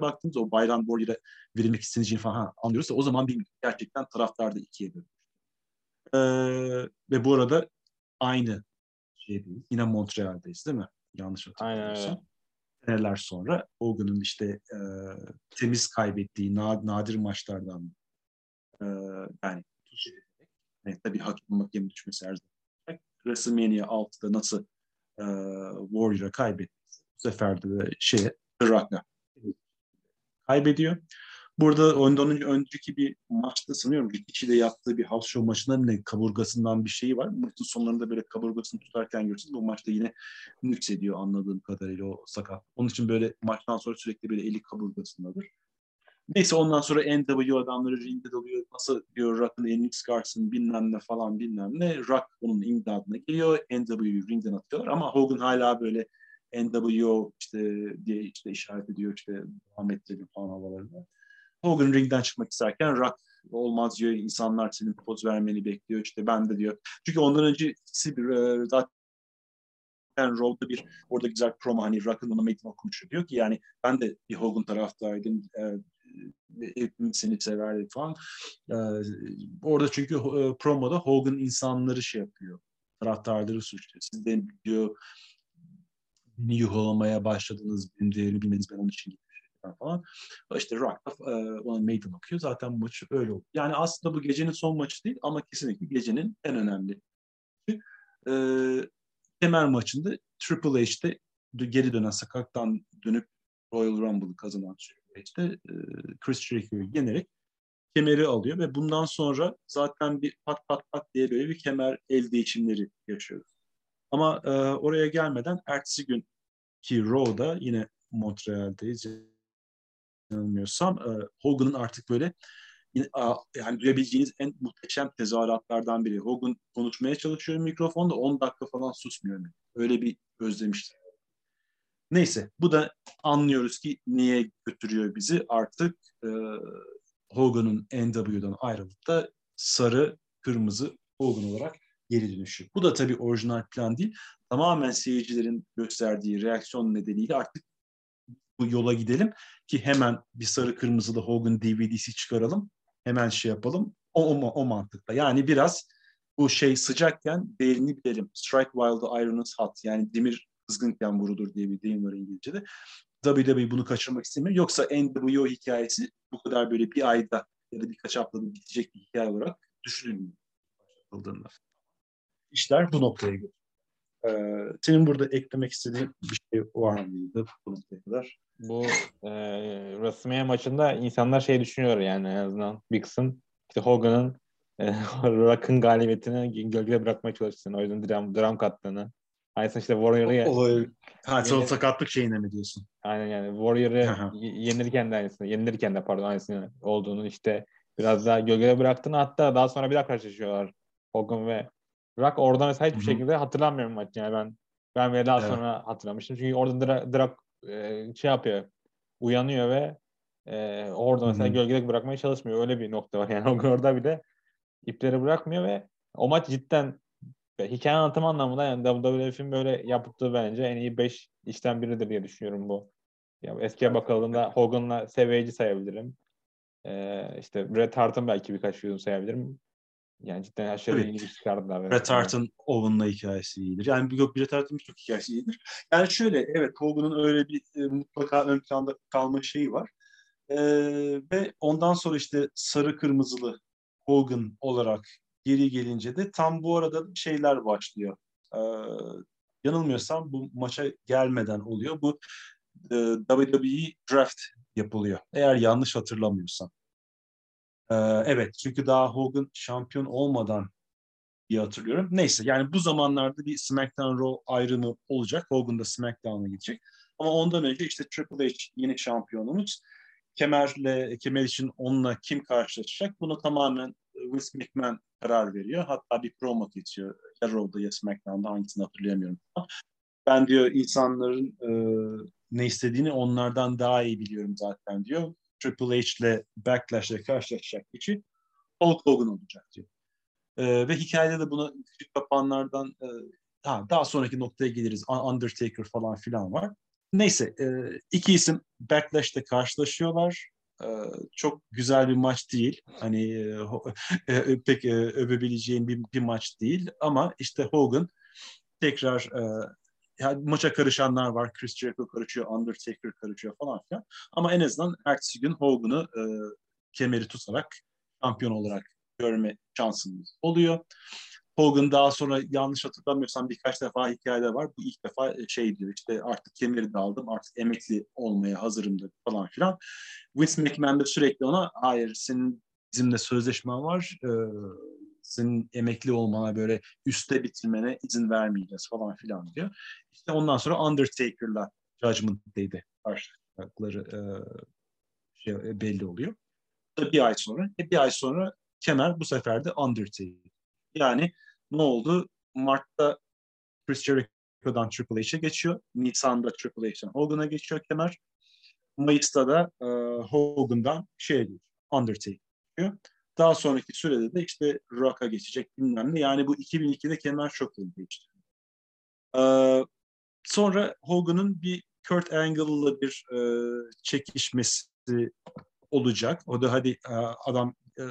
baktığımız o Bayram Warrior'a verilmek isteneceğini falan anlıyoruz da o zaman bir gerçekten taraftar da ikiye bölünmüş. Ee, ve bu arada aynı şeydeyiz. Yine Montreal'deyiz değil mi? Yanlış hatırlamıyorsam. Seneler sonra Hogan'ın işte e, temiz kaybettiği nad, nadir maçlardan e, yani yani tabii hakim hakem düşmesi her zaman. WrestleMania 6'da nasıl e, Warrior'a kaybetti. Bu sefer de şeye Rock'a kaybediyor. Burada ondan önceki bir maçta sanıyorum Rikichi de yaptığı bir house show maçında ne kaburgasından bir şeyi var. Maçın sonlarında böyle kaburgasını tutarken görürsünüz. Bu maçta yine nüksediyor anladığım kadarıyla o sakat. Onun için böyle maçtan sonra sürekli böyle eli kaburgasındadır. Neyse ondan sonra NW adamları ringde dalıyor. Nasıl diyor Rock'ın elini çıkarsın bilmem ne falan bilmem ne. Rock onun imdadına geliyor. NW'yu ringden atıyorlar ama Hogan hala böyle NWO işte diye işte işaret ediyor işte Ahmet Dedim falan havalarında. Hogan ringden çıkmak isterken Rock olmaz diyor. insanlar senin poz vermeni bekliyor. işte ben de diyor. Çünkü ondan öncesi bir e, zaten Raw'da bir orada güzel promo hani Rock'ın ona meydan okumuşu. Diyor ki yani ben de bir Hogan taraftarıydım. E, hepimiz seni severdik falan. E, orada çünkü e, promoda Hogan insanları şey yapıyor. Taraftarları suçluyor. Siz de diyor beni yuhalamaya başladınız. Benim değerimi bilmeniz ben onun için gitmişim falan. İşte Rock e, ona meydan okuyor. Zaten maç öyle oldu. Yani aslında bu gecenin son maçı değil ama kesinlikle gecenin en önemli. E, kemer maçında Triple H'te geri dönen sakattan dönüp Royal Rumble'ı kazanan şey işte e, Chris Jericho'yu yenerek kemeri alıyor ve bundan sonra zaten bir pat pat pat diye böyle bir kemer el değişimleri yaşıyoruz. Ama e, oraya gelmeden ertesi gün ki Raw'da yine Montreal'deyiz yanılmıyorsam e, Hogan'ın artık böyle yani duyabileceğiniz en muhteşem tezahüratlardan biri. Hogan konuşmaya çalışıyor mikrofonda 10 dakika falan susmuyor. Öyle bir özlemiştim. Neyse bu da anlıyoruz ki niye götürüyor bizi artık e, Hogan'ın NW'dan ayrılıp da sarı kırmızı Hogan olarak geri dönüşü. Bu da tabii orijinal plan değil. Tamamen seyircilerin gösterdiği reaksiyon nedeniyle artık yola gidelim ki hemen bir sarı kırmızılı Hogan DVD'si çıkaralım. Hemen şey yapalım. O, o, o mantıkla. Yani biraz bu şey sıcakken değerini bilelim. Strike while the iron is hot. Yani demir kızgınken vurulur diye bir deyim var İngilizce'de. WWE bunu kaçırmak istemiyor. Yoksa NWO hikayesi bu kadar böyle bir ayda ya da birkaç haftada bitecek bir hikaye olarak düşünülmüyor. İşler bu noktaya geliyor. Ee, senin burada eklemek istediğin bir şey var mıydı bu noktaya kadar? Bu e, WrestleMania maçında insanlar şey düşünüyor yani en azından bir kısım işte Hogan'ın e, Rock'ın galibiyetini gölgede bırakmaya çalıştığını, o yüzden dram, dram kattığını. Aynısını işte Warrior'ı Ha, yenir... sakatlık şeyine mi diyorsun? Aynen yani Warrior'ı yenilirken de aynısını, yenilirken de pardon aynısını olduğunu işte biraz daha gölgede bıraktığını hatta daha sonra bir daha karşılaşıyorlar Hogan ve Rock orada mesela hiçbir Hı-hı. şekilde hatırlamıyorum maç yani ben ben ve daha evet. sonra hatırlamıştım. Çünkü orada Drak, Drak e, şey yapıyor uyanıyor ve e, orada mesela Hı-hı. gölgede bırakmaya çalışmıyor. Öyle bir nokta var yani orada bir de ipleri bırakmıyor ve o maç cidden hikaye anlatım anlamında yani WWF'in böyle yaptığı bence en iyi 5 işten biridir diye düşünüyorum bu. Ya eskiye bakıldığında Hogan'la Savage'i sayabilirim. Ee, işte Bret Hart'ın belki birkaç yüzünü sayabilirim. Yani cidden aşırı evet. iyi bir çıkardılar. Bret Hart'ın Owen'la hikayesi iyidir. Yani yok Bret Hart'ın birçok hikayesi iyidir. Yani şöyle evet Hogan'ın öyle bir e, mutlaka ön planda kalma şeyi var. E, ve ondan sonra işte sarı kırmızılı Hogan olarak geri gelince de tam bu arada şeyler başlıyor. Ee, yanılmıyorsam bu maça gelmeden oluyor. Bu e, WWE Draft yapılıyor. Eğer yanlış hatırlamıyorsam. Ee, evet çünkü daha Hogan şampiyon olmadan diye hatırlıyorum. Neyse yani bu zamanlarda bir SmackDown Raw ayrımı olacak. Hogan da SmackDown'a gidecek. Ama ondan önce işte Triple H yeni şampiyonumuz. Kemerle, kemer için onunla kim karşılaşacak? Bunu tamamen Vince McMahon karar veriyor. Hatta bir promo geçiyor. Ya Raw'da ya SmackDown'da hangisini hatırlayamıyorum. Ben diyor insanların e, ne istediğini onlardan daha iyi biliyorum zaten diyor. Triple H ile Backlash'le karşılaşacak kişi Hulk Hogan olacak diyor. E, ve hikayede de buna küçük kapanlardan e, ha, daha sonraki noktaya geliriz. Undertaker falan filan var. Neyse e, iki isim Backlash'te karşılaşıyorlar. Ee, çok güzel bir maç değil. Hani e, e, pek e, övebileceğim bir, bir maç değil. Ama işte Hogan tekrar yani maça karışanlar var. Chris Jericho karışıyor, Undertaker karışıyor falan filan. Ama en azından ertesi gün Hogan'ı e, kemeri tutarak şampiyon olarak görme şansımız oluyor. Hogan daha sonra yanlış hatırlamıyorsam birkaç defa hikayede var. Bu ilk defa e, şey diyor işte artık kemeri de aldım artık emekli olmaya hazırım dedi falan filan. Vince McMahon de sürekli ona hayır senin bizimle sözleşmen var. Ee, senin emekli olmana böyle üste bitirmene izin vermeyeceğiz falan filan diyor. İşte ondan sonra Undertaker'la Judgment Day'de karşılaştıkları e, şey, e, belli oluyor. Bir ay sonra, e, bir ay sonra kemer bu sefer de Undertaker. Yani ne oldu? Mart'ta Chris Jericho'dan Triple H'e geçiyor. Nisan'da Triple H'den Hogan'a geçiyor kemer. Mayıs'ta da e, Hogan'dan geçiyor. Undertaker geçiyor. Daha sonraki sürede de işte Rock'a geçecek bilmem ne. Yani bu 2002'de kemer çok hızlı geçti. Ee, sonra Hogan'ın bir Kurt Angle'la bir e, çekişmesi olacak. O da hadi e, adam e,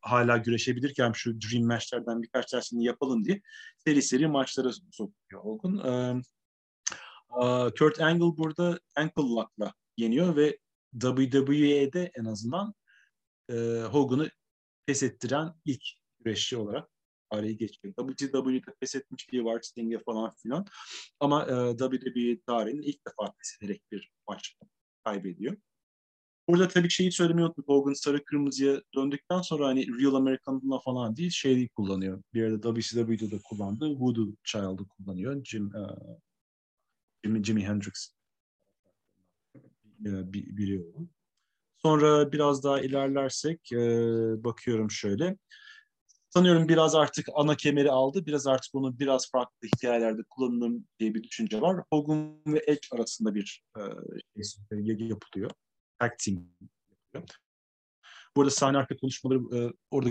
hala güreşebilirken şu Dream Match'lerden birkaç tanesini yapalım diye seri seri maçlara sokuyor Hogan. Ee, Kurt Angle burada ankle lock'la yeniyor ve WWE'de en azından e, Hogan'ı pes ettiren ilk güreşçi olarak tarihi geçiyor. WWE'de pes etmişliği var Sting'e falan filan. Ama e, WWE tarihinin ilk defa pes ederek bir maç kaybediyor. Burada tabii şeyi söylemeyi unuttuk. Hogan sarı kırmızıya döndükten sonra hani Real American'la falan değil şeyi kullanıyor. Bir yerde WCW'de de kullandı. Voodoo Child'ı kullanıyor. Jim, uh, Jimmy, Jimi Hendrix e, biri o. Sonra biraz daha ilerlersek e, bakıyorum şöyle. Sanıyorum biraz artık ana kemeri aldı. Biraz artık onu biraz farklı hikayelerde kullanılır diye bir düşünce var. Hogan ve Edge arasında bir e, şey yapılıyor. Tag team yapılıyor. Bu arada sahne arka konuşmaları e, orada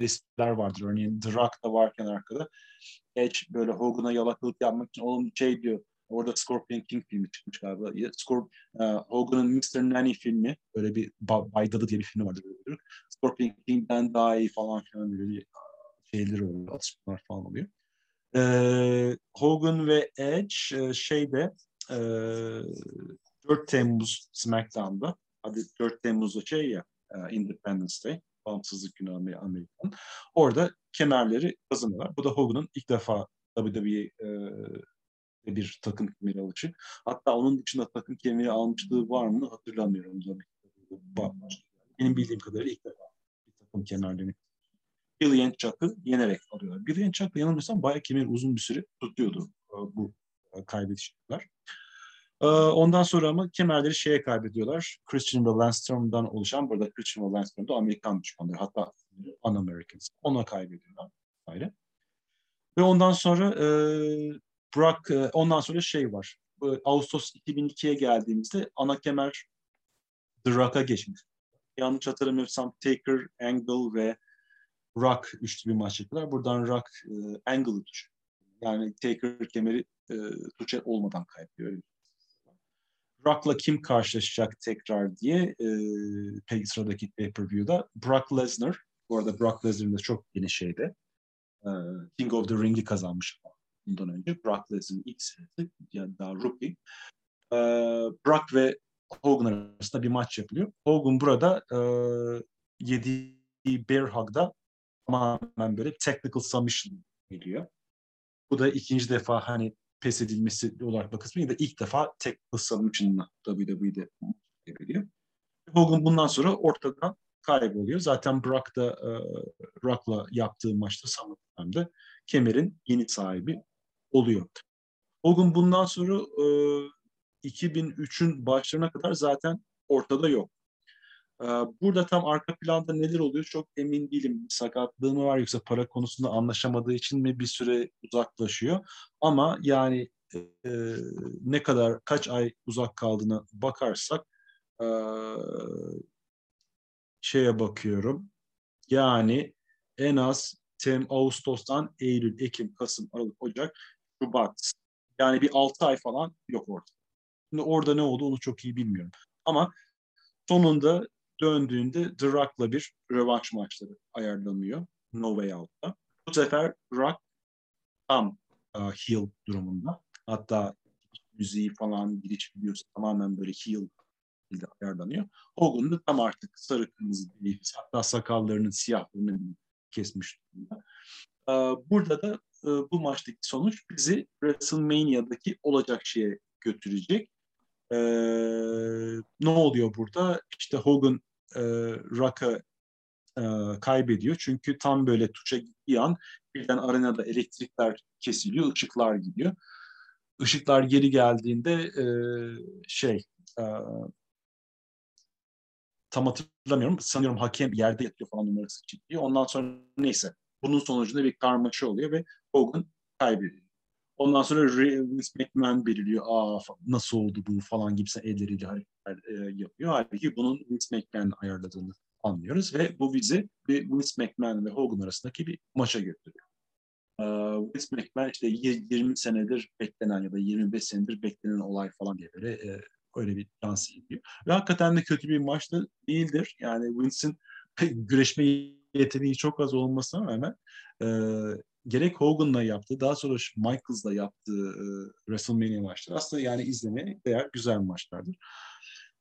resimler vardır. Örneğin The Rock da varken arkada Edge böyle Hogan'a yalakalık yapmak için onun şey diyor Orada Scorpion King filmi çıkmış galiba. Scorp uh, Hogan'ın Mr. Nanny filmi. Öyle bir Bay Dadı diye bir filmi vardı. Scorpion King'den daha iyi falan filan böyle bir şeyleri oluyor. Atışmalar falan oluyor. Ee, Hogan ve Edge e, şeyde e, 4 Temmuz SmackDown'da hadi 4 Temmuz'da şey ya e, Independence Day bağımsızlık günü Amerikan. Orada kemerleri kazanıyorlar. Bu da Hogan'ın ilk defa WWE e, bir takım kemeri alışı. Hatta onun dışında takım kemeri almışlığı var mı hatırlamıyorum. Benim bildiğim kadarıyla ilk defa bir takım kemerlerini Billy Chuck'ı yenerek alıyorlar. Billy Chuck yanılmıyorsam bayağı kemeri uzun bir süre tutuyordu e, bu e, kaybedişler. E, ondan sonra ama kemerleri şeye kaybediyorlar. Christian ve Lance Storm'dan oluşan, burada Christian ve Lance Storm da Amerikan düşmanları. Hatta Un-Americans. Ona kaybediyorlar. Ayrı. Ve ondan sonra e, Brock e, ondan sonra şey var. Ağustos 2002'ye geldiğimizde ana kemer The Rock'a geçmiş. Yanlış hatırlamıyorsam Taker, Angle ve Rock üçlü bir maç yapıyorlar. Buradan Rock e, Angle'ı düşüyor. Yani Taker kemeri e, olmadan kaybediyor. Rock'la kim karşılaşacak tekrar diye e, sıradaki pay-per-view'da Brock Lesnar. Bu arada Brock Lesnar'ın da çok yeni şeyde. E, King of the Ring'i kazanmış bundan önce. Brock Lesnar'ın ilk senesi yani daha rookie. E, Brock ve Hogan arasında bir maç yapılıyor. Hogan burada e, yediği bear hug'da tamamen böyle technical submission geliyor. Bu da ikinci defa hani pes edilmesi olarak bakılsın ya da ilk defa technical submission'la WWE'de geliyor. Hogan bundan sonra ortadan kayboluyor. Zaten Brock da e, Rock'la yaptığı maçta SummerSlam'da kemerin yeni sahibi oluyor. Hogan bundan sonra e, 2003'ün başlarına kadar zaten ortada yok. E, burada tam arka planda neler oluyor çok emin değilim. Sakatlığı mı var yoksa para konusunda anlaşamadığı için mi bir süre uzaklaşıyor. Ama yani e, ne kadar kaç ay uzak kaldığına bakarsak e, şeye bakıyorum. Yani en az Tem Ağustos'tan Eylül, Ekim, Kasım, Aralık, Ocak Şubat. Yani bir 6 ay falan yok orada. Şimdi orada ne oldu onu çok iyi bilmiyorum. Ama sonunda döndüğünde The Rock'la bir rövanş maçları ayarlanıyor. No Way Out'ta. Bu sefer Rock tam uh, heel durumunda. Hatta müziği falan giriş videosu tamamen böyle heel şekilde ayarlanıyor. Hogan da tam artık sarı kırmızı bir hatta sakallarının siyahlarını kesmiş durumda. Uh, burada da e, bu maçtaki sonuç bizi WrestleMania'daki olacak şeye götürecek. E, ne oluyor burada? İşte Hogan e, Rock'a e, kaybediyor. Çünkü tam böyle tuşa gittiği an birden arenada elektrikler kesiliyor, ışıklar gidiyor. Işıklar geri geldiğinde e, şey e, tam hatırlamıyorum. Sanıyorum hakem yerde yatıyor falan numarası çekiyor. Ondan sonra neyse bunun sonucunda bir karmaşa oluyor ve Hogan kaybediyor. Ondan sonra Vince McMahon belirliyor. Aa nasıl oldu bu falan gibisi elleriyle hareketler e, yapıyor. Halbuki bunun Vince McMahon ayarladığını anlıyoruz ve bu bizi bir Vince McMahon ve Hogan arasındaki bir maça götürüyor. Ee, Vince McMahon işte 20 senedir beklenen ya da 25 senedir beklenen olay falan diye böyle e, öyle bir dans ediyor. Ve hakikaten de kötü bir maç da değildir. Yani Vince'in güreşme yeteneği çok az olmasına rağmen e, gerek Hogan'la yaptığı, daha sonra Michaels'la yaptığı e, WrestleMania maçları aslında yani izlemeye değer güzel maçlardır.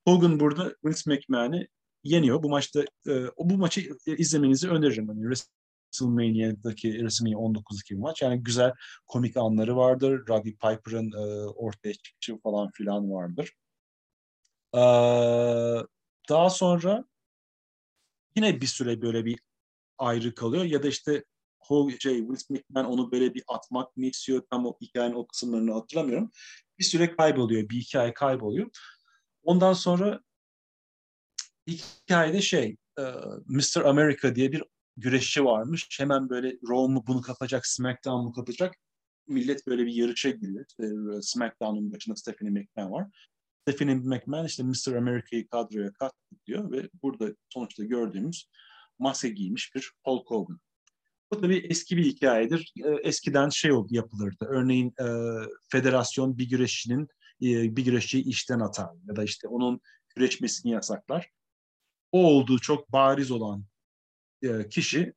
Hogan burada Vince McMahon'i yeniyor. Bu maçta e, bu maçı izlemenizi öneririm. Yani WrestleMania'daki WrestleMania 19'daki bir maç. Yani güzel komik anları vardır. Roddy Piper'ın e, ortaya çıkışı falan filan vardır. E, daha sonra yine bir süre böyle bir ayrı kalıyor ya da işte şey, Will McMahon onu böyle bir atmak mı istiyor tam o hikayenin o kısımlarını hatırlamıyorum. Bir süre kayboluyor, bir hikaye kayboluyor. Ondan sonra hikayede şey e, Mr. America diye bir güreşçi varmış. Hemen böyle Raw mu bunu kapacak, SmackDown mu kapacak. Millet böyle bir yarışa giriyor. İşte SmackDown'un başında Stephanie McMahon var. Stephanie McMahon işte Mr. America'yı kadroya kat diyor ve burada sonuçta gördüğümüz maske giymiş bir Hulk Hogan. Bu tabii eski bir hikayedir. E, eskiden şey yapılırdı. Örneğin e, federasyon bir güreşçinin e, bir güreşçiyi işten atar ya da işte onun güreşmesini yasaklar. O olduğu çok bariz olan e, kişi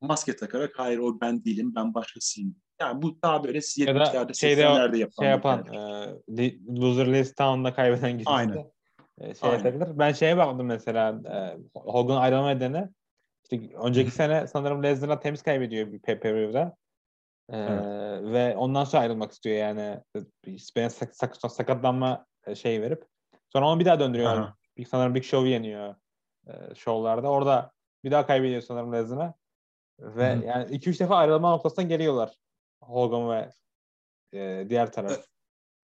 maske takarak hayır o ben değilim ben başkasıyım. Yani bu daha böyle 70'lerde 80'lerde yapan. Şey yapan e, Loser List Town'da kaybeden kişi. Aynen. E, şey Aynen. Ben şeye baktım mesela e, Hogan ayrılma nedeni işte önceki sene sanırım Lesnar'a temiz kaybediyor bir pay-per-view'da. Ee, evet. Ve ondan sonra ayrılmak istiyor yani. Ben sak, sak, sakatlanma şey verip. Sonra onu bir daha döndürüyor. Aha. Bir, sanırım Big Show yeniyor e, şovlarda. Orada bir daha kaybediyor sanırım Lesnar'a. Ve Hı. yani 2-3 defa ayrılma noktasına geliyorlar. Hogan ve e, diğer taraf. Evet.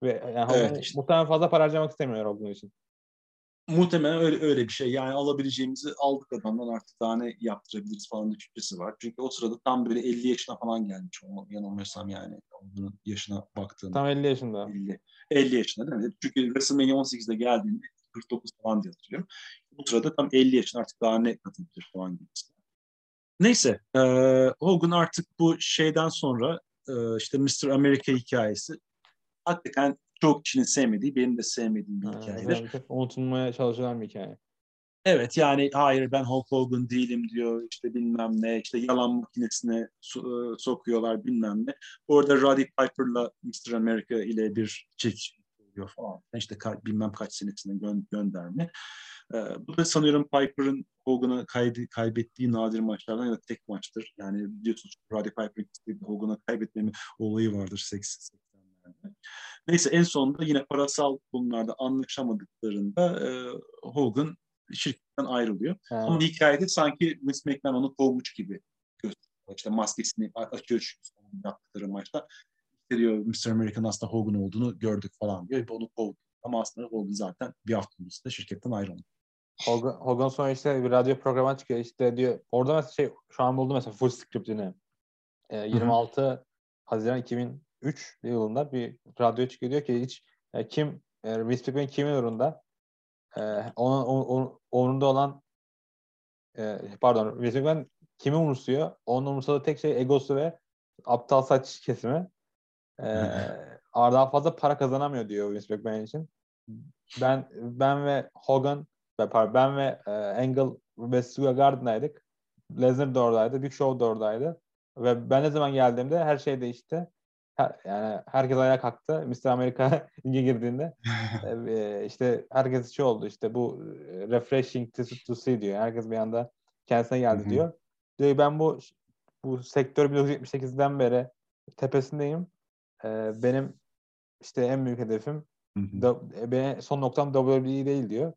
Ve yani Hogan evet, işte. muhtemelen fazla para harcamak istemiyor Hogan için. Muhtemelen öyle öyle bir şey. Yani alabileceğimizi aldık adamdan artık daha ne yaptırabiliriz falan düşüncesi var. Çünkü o sırada tam böyle 50 yaşına falan gelmiş olmalı yanılmıyorsam yani. Onun yaşına baktığında. Tam 50 yaşında. 50, 50 yaşında değil mi? Çünkü WrestleMania 18'de geldiğinde 49 falan diye hatırlıyorum. Bu sırada tam 50 yaşında artık daha ne katılabilir falan gibi. Neyse, e, Hogan artık bu şeyden sonra e, işte Mr. America hikayesi hakikaten çok kişinin sevmediği, benim de sevmediğim bir ha, hikayedir. Unutulmaya çalışılan bir hikaye. Evet yani hayır ben Hulk Hogan değilim diyor işte bilmem ne işte yalan makinesine so- e, sokuyorlar bilmem ne. Orada Roddy Piper'la Mr. America ile bir çekişme oluyor falan. İşte ka- bilmem kaç senesine gö- gönderme. Ee, bu da sanıyorum Piper'ın Hogan'a kay- kaybettiği nadir maçlardan ya da tek maçtır. Yani biliyorsunuz Roddy Piper'ın Hogan'a kaybetmemi olayı vardır 80'lerde. Neyse en sonunda yine parasal konularda anlaşamadıklarında e, Hogan şirketten ayrılıyor. Ha. Ama hikayede sanki Vince McMahon onu kovmuş gibi gösteriyor. İşte maskesini açıyor çünkü yaptıkları maçta. İşte diyor Mr. American aslında Hogan olduğunu gördük falan diyor. Onu kovdu. Ama aslında Hogan zaten bir hafta öncesinde şirketten ayrıldı. Hogan, Hogan sonra işte bir radyo programına çıkıyor işte diyor orada mesela şey şu an buldum mesela full script'ini e, 26 Hı-hı. Haziran 2000 3 yılında bir radyo çıkıyor diyor ki hiç e, kim e, McMahon kimin uğrunda e, onun, onun, onun olan e, pardon McMahon kimi umursuyor? Onun umursadığı tek şey egosu ve aptal saç kesimi. E, daha fazla para kazanamıyor diyor Vince McMahon için. Ben ben ve Hogan pardon, ben ve e, Angle ve Stuart Garden'daydık. Lesnar da oradaydı. Big Show da oradaydı. Ve ben ne zaman geldiğimde her şey değişti yani herkes ayağa kalktı. Mr. Amerika lige girdiğinde e, işte herkes şey oldu işte bu refreshing to, to see diyor. Herkes bir anda kendisine geldi diyor. Diyor ben bu bu sektör 1978'den beri tepesindeyim. Ee, benim işte en büyük hedefim da, benim son noktam WWE değil diyor.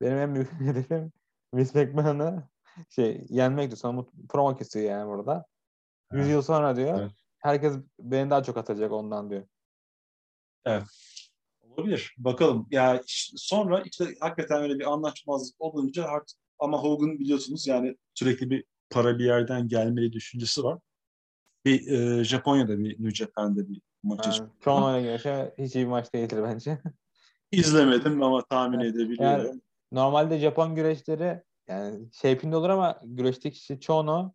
Benim en büyük hedefim Vince McMahon'ı şey yenmek diyor. Sana promo kesiyor yani burada. 100 yıl sonra diyor. Evet herkes beni daha çok atacak ondan diyor. Evet. Olabilir. Bakalım. Ya sonra işte hakikaten öyle bir anlaşmazlık olunca artık ama Hogan biliyorsunuz yani sürekli bir para bir yerden gelmeli düşüncesi var. Bir e, Japonya'da bir New Japan'da bir maçı yani, çıktı. Tono'ya göre hiç iyi bir maç değildir bence. İzlemedim ama tahmin evet. edebiliyorum. Yani, normalde Japon güreşleri yani şeklinde olur ama güreşteki kişi Chono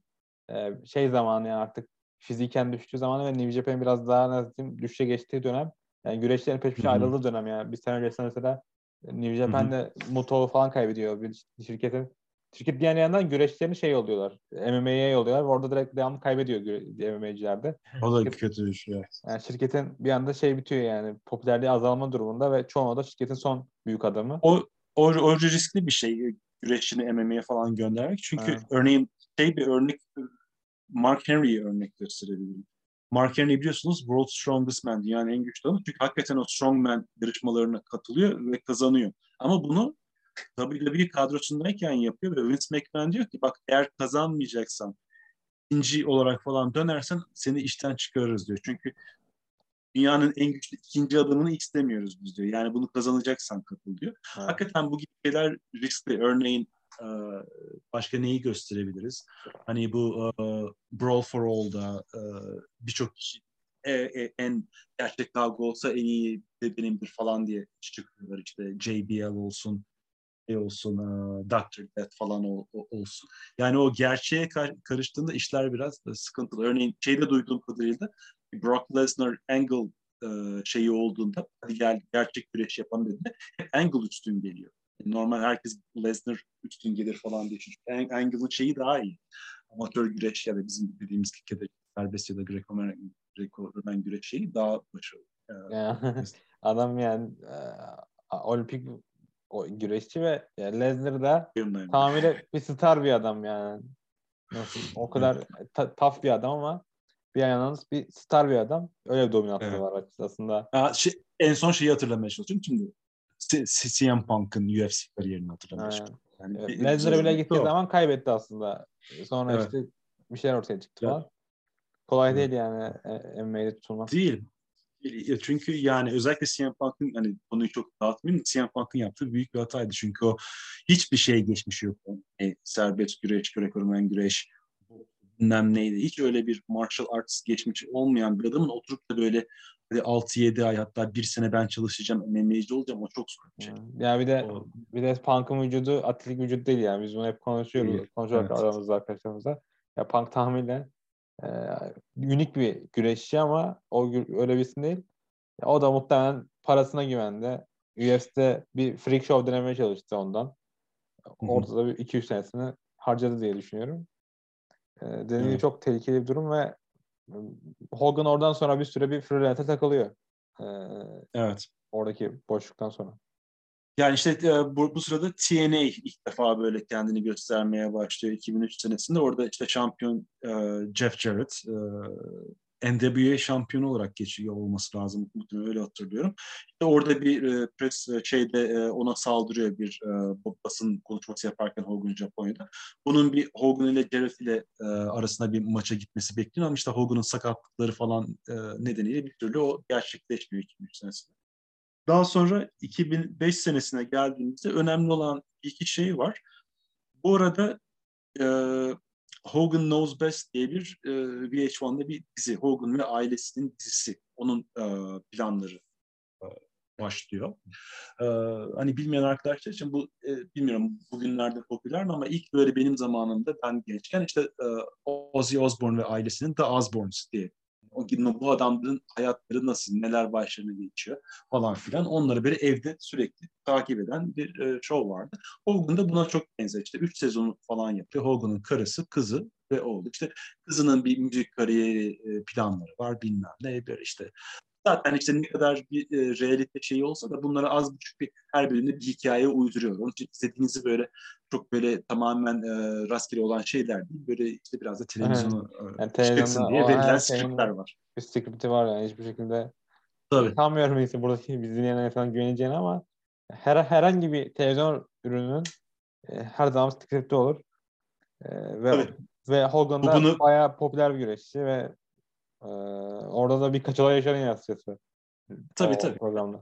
e, şey zamanı yani artık fiziken düştüğü zaman ve New Japan biraz daha nasıl düşüşe geçtiği dönem. Yani güreşlerin peş peşe ayrıldığı dönem yani. Bir sene öncesinde mesela New Japan'de Muto falan kaybediyor bir şirketin. Şirket diğer yandan güreşlerini şey yolluyorlar. MMA'ye yolluyorlar. Orada direkt devamlı kaybediyor MMA'cilerde. O da şirket, kötü bir şey. Yani şirketin bir anda şey bitiyor yani. Popülerliği azalma durumunda ve çoğu da şirketin son büyük adamı. O, o, o riskli bir şey güreşçini MMA'ye falan göndermek. Çünkü evet. örneğin şey bir örnek Mark Henry'ye örnek gösterebilirim. Mark Henry biliyorsunuz World Strongest Man, dünyanın en güçlü adamı. Çünkü hakikaten o Strongman yarışmalarına katılıyor ve kazanıyor. Ama bunu WWE kadrosundayken yapıyor ve Vince McMahon diyor ki bak eğer kazanmayacaksan ikinci olarak falan dönersen seni işten çıkarırız diyor. Çünkü dünyanın en güçlü ikinci adamını istemiyoruz biz diyor. Yani bunu kazanacaksan katıl diyor. Evet. Hakikaten bu gibi şeyler riskli. Örneğin e, başka neyi gösterebiliriz? Hani bu uh, Brawl for All'da uh, birçok kişi e, e, en gerçek kavga olsa en iyi de benimdir falan diye çıkıyorlar işte JBL olsun şey olsun Dr. Death falan olsun. Yani o gerçeğe karıştığında işler biraz sıkıntılı. Örneğin şeyde duyduğum kadarıyla Brock Lesnar Angle e, şeyi olduğunda hadi gel gerçek güreş yapalım dediğinde Angle üstün geliyor. Normal herkes Lesnar üstün gelir falan diye. Çünkü Angle'ın şeyi daha iyi. Amatör güreş ya da bizim dediğimiz Türkiye'de serbest ya da Greco-Roman Greco güreş şeyi daha başarılı. Adam yani e, olimpik o güreşçi ve yani Lesnar da tamamıyla bir star bir adam yani. Nasıl? O kadar ta, tough bir adam ama bir yandan bir star bir adam. Öyle bir dominantlığı evet. var aslında. Ya, şey, en son şeyi hatırlamaya çalışıyorum. Şimdi CM Punk'ın UFC kariyerini hatırlamaya çalışıyorum. Yani evet. Lesnar'a bile gittiği zaman kaybetti aslında. Sonra evet. işte bir şeyler ortaya çıktı evet. Kolay evet. değil yani e, MMA'de tutulmak. Değil. Çünkü yani özellikle CM Punk'ın hani konuyu çok dağıtmayayım. CM Punk'ın yaptığı büyük bir hataydı. Çünkü o hiçbir şey geçmişi yok. Yani serbest güreş, Greco-Roman güreş, bilmem neydi. Hiç öyle bir martial arts geçmiş olmayan bir adamın oturup da böyle 6-7 ay hatta bir sene ben çalışacağım MMA'ci olacağım o çok zor bir şey. Ya bir de o... bir de Punk'ın vücudu atletik vücut değil yani. Biz bunu hep konuşuyoruz. Değil. Konuşuyoruz evet. aramızda arkadaşlarımızla. Ya Punk tahminle e, unik bir güreşçi ama o öyle birisi değil. Ya, o da muhtemelen parasına güvendi. UFC'de bir freak show denemeye çalıştı ondan. Orada da bir 2-3 senesini harcadı diye düşünüyorum. Ee, dediğim evet. çok tehlikeli bir durum ve Hogan oradan sonra bir süre bir freelance takılıyor. Ee, evet. Oradaki boşluktan sonra. Yani işte e, bu, bu sırada TNA ilk defa böyle kendini göstermeye başlıyor 2003 senesinde. Orada işte şampiyon e, Jeff Jarrett, e, NWA şampiyonu olarak geçiyor olması lazım. Muhtemelen öyle hatırlıyorum. İşte orada bir e, pres e, şeyde e, ona saldırıyor bir e, basın konuşması yaparken Hogan Japonya'da. Bunun bir Hogan ile Jarrett ile e, arasında bir maça gitmesi bekleniyor ama işte Hogan'ın sakatlıkları falan e, nedeniyle bir türlü o gerçekleşmiyor 2003 senesinde. Daha sonra 2005 senesine geldiğimizde önemli olan iki şey var. Bu arada e, Hogan Knows Best diye bir e, VH1'da bir dizi. Hogan ve ailesinin dizisi. Onun e, planları e, başlıyor. E, hani bilmeyen arkadaşlar için bu e, bilmiyorum bugünlerde popüler mi ama ilk böyle benim zamanımda ben gençken işte e, Ozzy Osbourne ve ailesinin The Osbournes diye o bu adamların hayatları nasıl, neler başlarına geçiyor falan filan. Onları böyle evde sürekli takip eden bir e, show vardı. Hogan da buna çok benzer. İşte 3 sezonu falan yapıyor. Hogan'ın karısı, kızı ve oğlu. İşte kızının bir müzik kariyeri e, planları var bilmem ne böyle işte zaten işte ne kadar bir e, realite şeyi olsa da bunlara az buçuk bir her bölümde bir hikaye uyduruyor. Onun için istediğinizi böyle çok böyle tamamen e, rastgele olan şeyler değil. Böyle işte biraz da televizyonu e, yani çıksın diye verilen skriptler var. Bir skripti var yani hiçbir şekilde Tabii. Sanmıyorum ise buradaki biz dinleyenlere falan güveneceğini ama her, herhangi bir televizyon ürününün e, her zaman skripti olur. E, ve Tabii. ve Hogan da bunu... bayağı popüler bir güreşçi ve ee, orada da bir kaçalar yaşanıyor açıkçası. Tabii o tabii. Programda.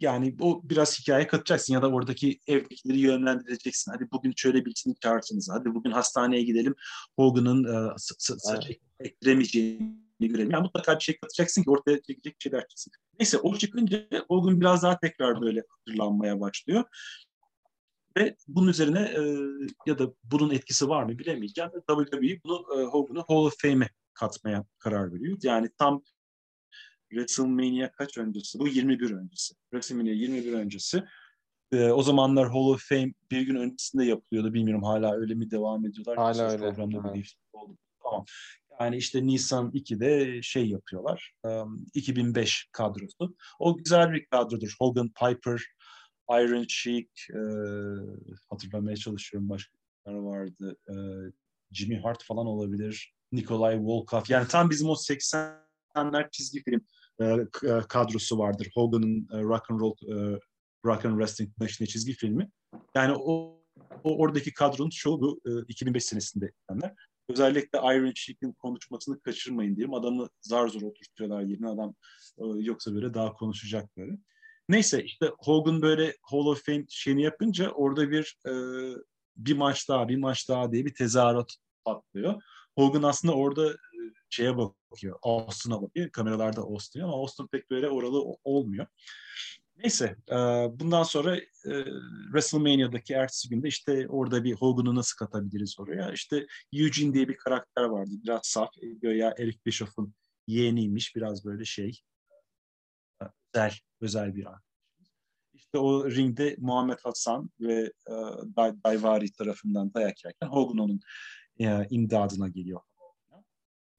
Yani o biraz hikaye katacaksın ya da oradaki evdekileri yönlendireceksin. Hadi bugün şöyle birisini çağırsınız. Hadi bugün hastaneye gidelim. Hogan'ın e, saç ektiremeyeceğini görelim. Yani mutlaka bir şey katacaksın ki ortaya çekecek şeyler çıksın. Neyse o çıkınca Hogan biraz daha tekrar böyle hatırlanmaya başlıyor. Ve bunun üzerine e, ya da bunun etkisi var mı bilemeyeceğim. WWE bunu e, Hogan'ı Hall of Fame'e katmaya karar veriyor. Yani tam WrestleMania kaç öncesi? Bu 21 öncesi. WrestleMania 21 öncesi. Ee, o zamanlar Hall of Fame bir gün öncesinde yapılıyordu. Bilmiyorum hala öyle mi devam ediyorlar. Hala öyle. Programda bir değişiklik oldu. Tamam. Yani işte Nisan 2'de şey yapıyorlar. Um, 2005 kadrosu. O güzel bir kadrodur. Hogan, Piper, Iron Sheik, e, hatırlamaya çalışıyorum başka vardı. E, Jimmy Hart falan olabilir. Nikolay Volkov. Yani tam bizim o 80'ler çizgi film e, e, kadrosu vardır. Hogan'ın e, rock and roll Rock and Wrestling Machine çizgi filmi. Yani o, o oradaki kadronun çoğu bu e, 2005 senesinde gelenler. Özellikle Iron Sheik'in konuşmasını kaçırmayın diyeyim. Adamı zar zor oturtuyorlar yerine adam yoksa böyle daha konuşacak böyle. Neyse işte Hogan böyle Hall of Fame şeyini yapınca orada bir bir maç daha bir maç daha diye bir tezahürat patlıyor. Hogan aslında orada e, şeye bakıyor. Austin'a bakıyor. Kameralarda Austin ama Austin pek böyle oralı olmuyor. Neyse e, bundan sonra e, WrestleMania'daki ertesi günde işte orada bir Hogan'ı nasıl katabiliriz oraya? İşte Eugene diye bir karakter vardı. Biraz saf. Ya Eric Bischoff'un yeğeniymiş. Biraz böyle şey özel, özel bir an. İşte o ringde Muhammed Hasan ve Daivari tarafından dayak yerken Hogan onun e, imdadına geliyor.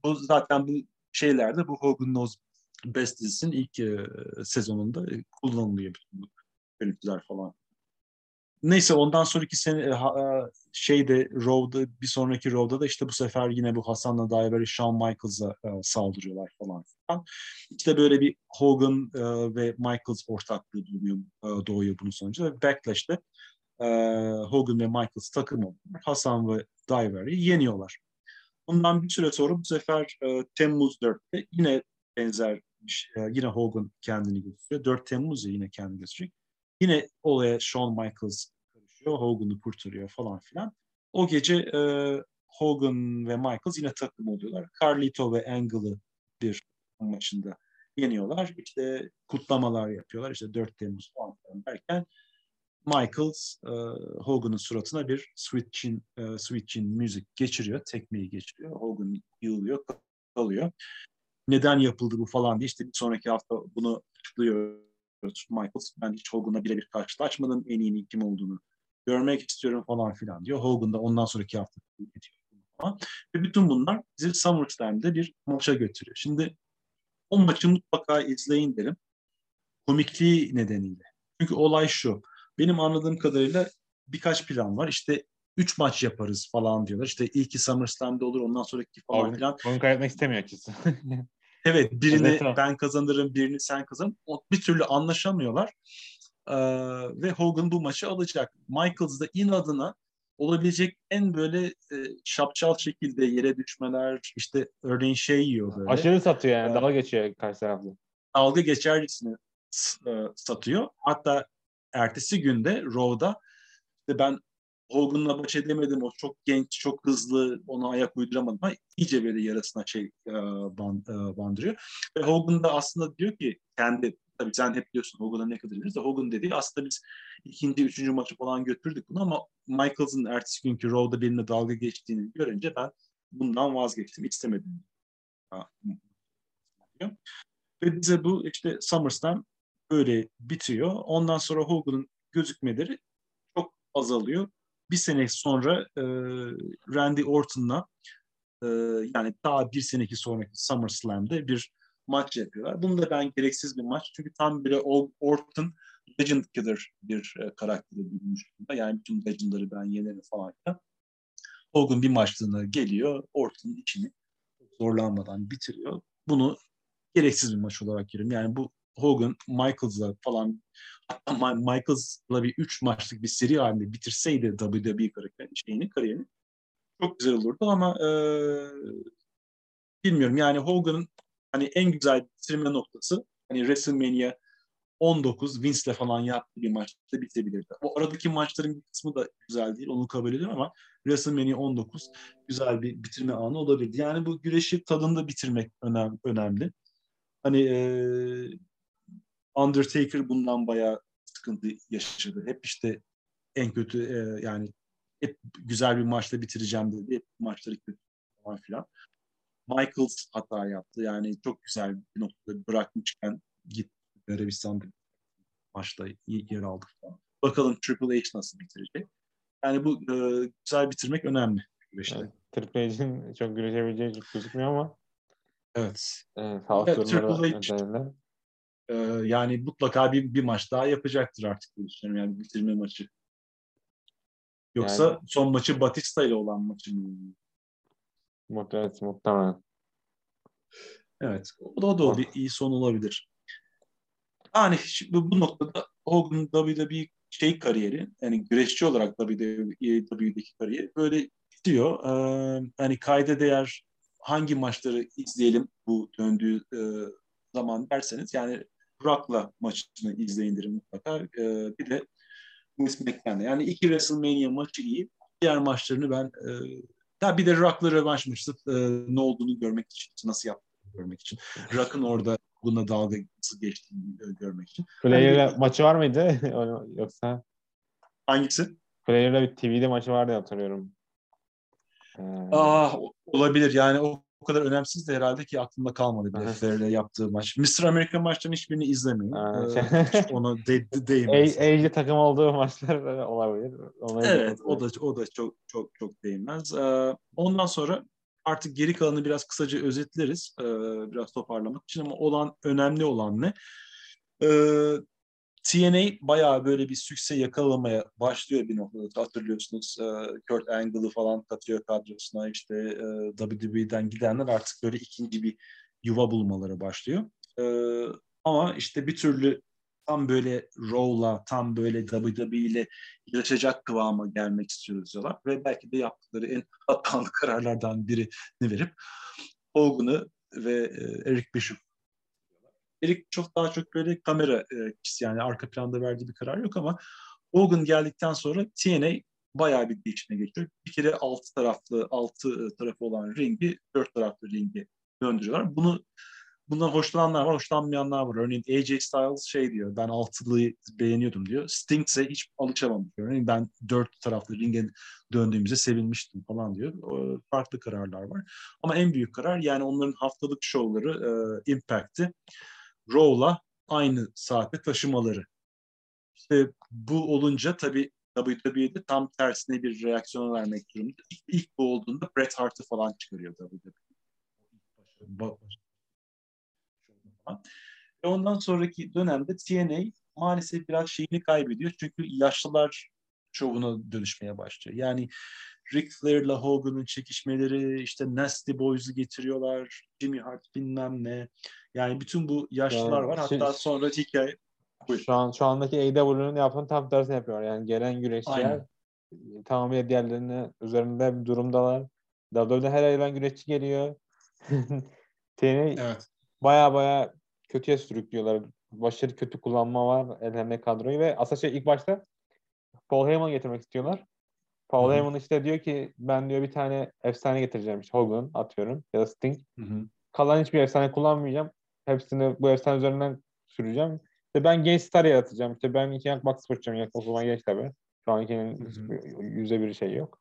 Bu zaten bu şeylerde bu Hogan Knows Best dizisinin ilk e, sezonunda kullanılıyor bütün bu görüntüler falan. Neyse ondan sonraki sene e, şeyde Raw'da bir sonraki Raw'da da işte bu sefer yine bu Hasan'la Daivari Shawn Michaels'a e, saldırıyorlar falan filan. İşte böyle bir Hogan e, ve Michaels ortaklığı doğuyor, e, doğuyor bunun sonucu. Backlash'te e, Hogan ve Michaels takım oluyor. Hasan ve Daivari yeniyorlar. Bundan bir süre sonra bu sefer e, Temmuz 4'te yine benzer e, yine Hogan kendini gösteriyor. 4 Temmuz'da yine kendini gösterecek. Yine olaya Shawn Michaels karışıyor. Hogan'ı kurtarıyor falan filan. O gece e, Hogan ve Michaels yine takım oluyorlar. Carlito ve Angle'ı bir maçında yeniyorlar. İşte kutlamalar yapıyorlar. İşte 4 Temmuz falan derken Michaels e, Hogan'ın suratına bir Sweet Chin, e, Sweet Chin müzik geçiriyor. Tekmeyi geçiriyor. Hogan yığılıyor, kalıyor. Neden yapıldı bu falan diye işte bir sonraki hafta bunu açıklıyor Michaels. Ben hiç Hogan'la birebir karşılaşmadım. En iyinin kim olduğunu görmek istiyorum falan filan diyor. Hogan da ondan sonraki hafta falan. Ve bütün bunlar bizi SummerSlam'de bir maça götürüyor. Şimdi o maçı mutlaka izleyin derim. Komikliği nedeniyle. Çünkü olay şu. Benim anladığım kadarıyla birkaç plan var. İşte üç maç yaparız falan diyorlar. İşte ilki SummerSlam'da olur ondan sonraki falan filan. Onu kaybetmek istemiyor açıkçası. evet birini evet, ben kazanırım birini sen kazan. Bir türlü anlaşamıyorlar. Ee, ve Hogan bu maçı alacak. Michaels da inadına olabilecek en böyle e, şapçal şekilde yere düşmeler işte örneğin şey yiyor böyle. Aşırı satıyor yani. Ee, dalga geçiyor karşı tarafta. Dalga geçercesine e, satıyor. Hatta ertesi günde Raw'da işte ben Hogan'la baş edemedim. O çok genç, çok hızlı. Ona ayak uyduramadım. Ama iyice böyle yarasına şey e, band, e, bandırıyor. Ve Hogan da aslında diyor ki kendi tabii sen hep diyorsun Hogan'a ne kadar ileriz de Hogan dediği aslında biz ikinci, üçüncü maçı falan götürdük bunu ama Michaels'ın ertesi günkü Raw'da benimle dalga geçtiğini görünce ben bundan vazgeçtim. istemedim. Ve bize bu işte SummerSlam böyle bitiyor. Ondan sonra Hogan'ın gözükmeleri çok azalıyor. Bir sene sonra e, Randy Orton'la e, yani daha bir seneki sonraki SummerSlam'de bir maç yapıyorlar. Bunu da ben gereksiz bir maç. Çünkü tam bile Orton Legend Killer bir e, karakteri bürünmüş Yani bütün Legend'ları ben yenerim falan. Hogan bir maçlığına geliyor. Orton'un içini zorlanmadan bitiriyor. Bunu gereksiz bir maç olarak görüyorum. Yani bu Hogan, Michaels'la falan Michaels'la bir üç maçlık bir seri halinde bitirseydi WWE karakteri şeyini, kariyerini çok güzel olurdu ama e, bilmiyorum yani Hogan'ın hani en güzel bitirme noktası hani WrestleMania 19 Vince'le falan yaptığı bir maçta bitebilirdi. O aradaki maçların bir kısmı da güzel değil. Onu kabul ediyorum ama WrestleMania 19 güzel bir bitirme anı olabilirdi. Yani bu güreşi tadında bitirmek önem, önemli. Hani e, Undertaker bundan bayağı sıkıntı yaşadı. Hep işte en kötü e, yani hep güzel bir maçla bitireceğim dedi. Hep maçları kötü falan filan. Michaels hata yaptı. Yani çok güzel bir noktada bırakmışken git Arabistan'da maçta yer aldı falan. Bakalım Triple H nasıl bitirecek. Yani bu e, güzel bitirmek önemli. Işte. Evet, Triple H'in çok güreşebileceği gözükmüyor ama Evet. Evet, evet Triple H, e, yani mutlaka bir, bir maç daha yapacaktır artık diye düşünüyorum. Yani bitirme maçı. Yoksa yani, son maçı Batista ile olan maçı mı? Muhtemelen. muhtemelen. Evet. O da, o da o bir iyi son olabilir. Yani bu, noktada Hogan WWE şey kariyeri yani güreşçi olarak WWE'deki kariyeri böyle bitiyor. Ee, hani kayda değer hangi maçları izleyelim bu döndüğü e, zaman derseniz yani Rock'la maçını izleyin derim mutlaka. Ee, bir de Vince McMahon'la. Yani iki WrestleMania maçı iyi. Diğer maçlarını ben e, ya bir de Rock'la rövanş maçı e, ne olduğunu görmek için, nasıl yaptığını görmek için. Rock'ın orada buna dalga nasıl geçtiğini e, görmek için. Player'la yani, maçı var mıydı yoksa? Hangisi? Player'la bir TV'de maçı vardı hatırlıyorum. Ee... Aa, olabilir yani o o kadar önemsiz de herhalde ki aklımda kalmadı bir Flair'le yaptığı maç. Mr. American maçlarının hiçbirini izlemiyorum. Ee, onu de, de, değinmez. Age takım olduğu maçlar olabilir. Ona evet o da o da çok çok çok değinmez. Ee, ondan sonra artık geri kalanı biraz kısaca özetleriz. Ee, biraz toparlamak için ama olan önemli olan ne? Ee, TNA bayağı böyle bir sükse yakalamaya başlıyor bir noktada hatırlıyorsunuz. E, Kurt Angle'ı falan katıyor kadrosuna işte e, WWE'den gidenler artık böyle ikinci bir yuva bulmaları başlıyor. E, ama işte bir türlü tam böyle Raw'la, tam böyle WWE ile yarışacak kıvama gelmek istiyoruz diyorlar. Ve belki de yaptıkları en hatalı kararlardan birini verip Hogan'ı ve Eric Bishop Erik çok daha çok böyle kamera e, kişisi yani arka planda verdiği bir karar yok ama Hogan geldikten sonra TNA bayağı bir değişime geçiyor. Bir kere altı taraflı, altı e, tarafı olan ringi dört taraflı ringi döndürüyorlar. Bunu bundan hoşlananlar var, hoşlanmayanlar var. Örneğin AJ Styles şey diyor, ben altılıyı beğeniyordum diyor. Sting ise hiç alışamamış. Örneğin ben dört taraflı ringe döndüğümüzde sevinmiştim falan diyor. Farklı kararlar var. Ama en büyük karar yani onların haftalık şovları, e, Impact'i Raw'la aynı saate taşımaları. İşte bu olunca tabii WWE'de tam tersine bir reaksiyon vermek durumunda. İlk, ilk bu olduğunda Bret Hart'ı falan çıkarıyor WWE. Ve ondan sonraki dönemde TNA maalesef biraz şeyini kaybediyor. Çünkü yaşlılar şovuna dönüşmeye başlıyor. Yani Ric Flair'la Hogan'ın çekişmeleri, işte Nasty Boys'u getiriyorlar, Jimmy Hart bilmem ne. Yani bütün bu yaşlılar yani, var. Hatta şey, sonra hikaye... Buyur. Şu an şu andaki AEW'nun yaptığını tam tersini yapıyor. Yani gelen güreşçiler tamamıyla diğerlerine üzerinde bir durumdalar. WWE'de her ay güreşçi geliyor. TNA evet. baya baya kötüye sürüklüyorlar. Başarı kötü kullanma var ellerinde kadroyu ve aslında şey ilk başta Paul Heyman getirmek istiyorlar. Paul Heyman işte diyor ki ben diyor bir tane efsane getireceğim işte Hogan atıyorum ya da Sting. Hı-hı. Kalan hiçbir efsane kullanmayacağım. Hepsini bu efsane üzerinden süreceğim. İşte ben genç star yaratacağım. İşte ben iki Young Bucks fırçacağım. O zaman genç tabii. Şu ankinin yüzde bir şey yok.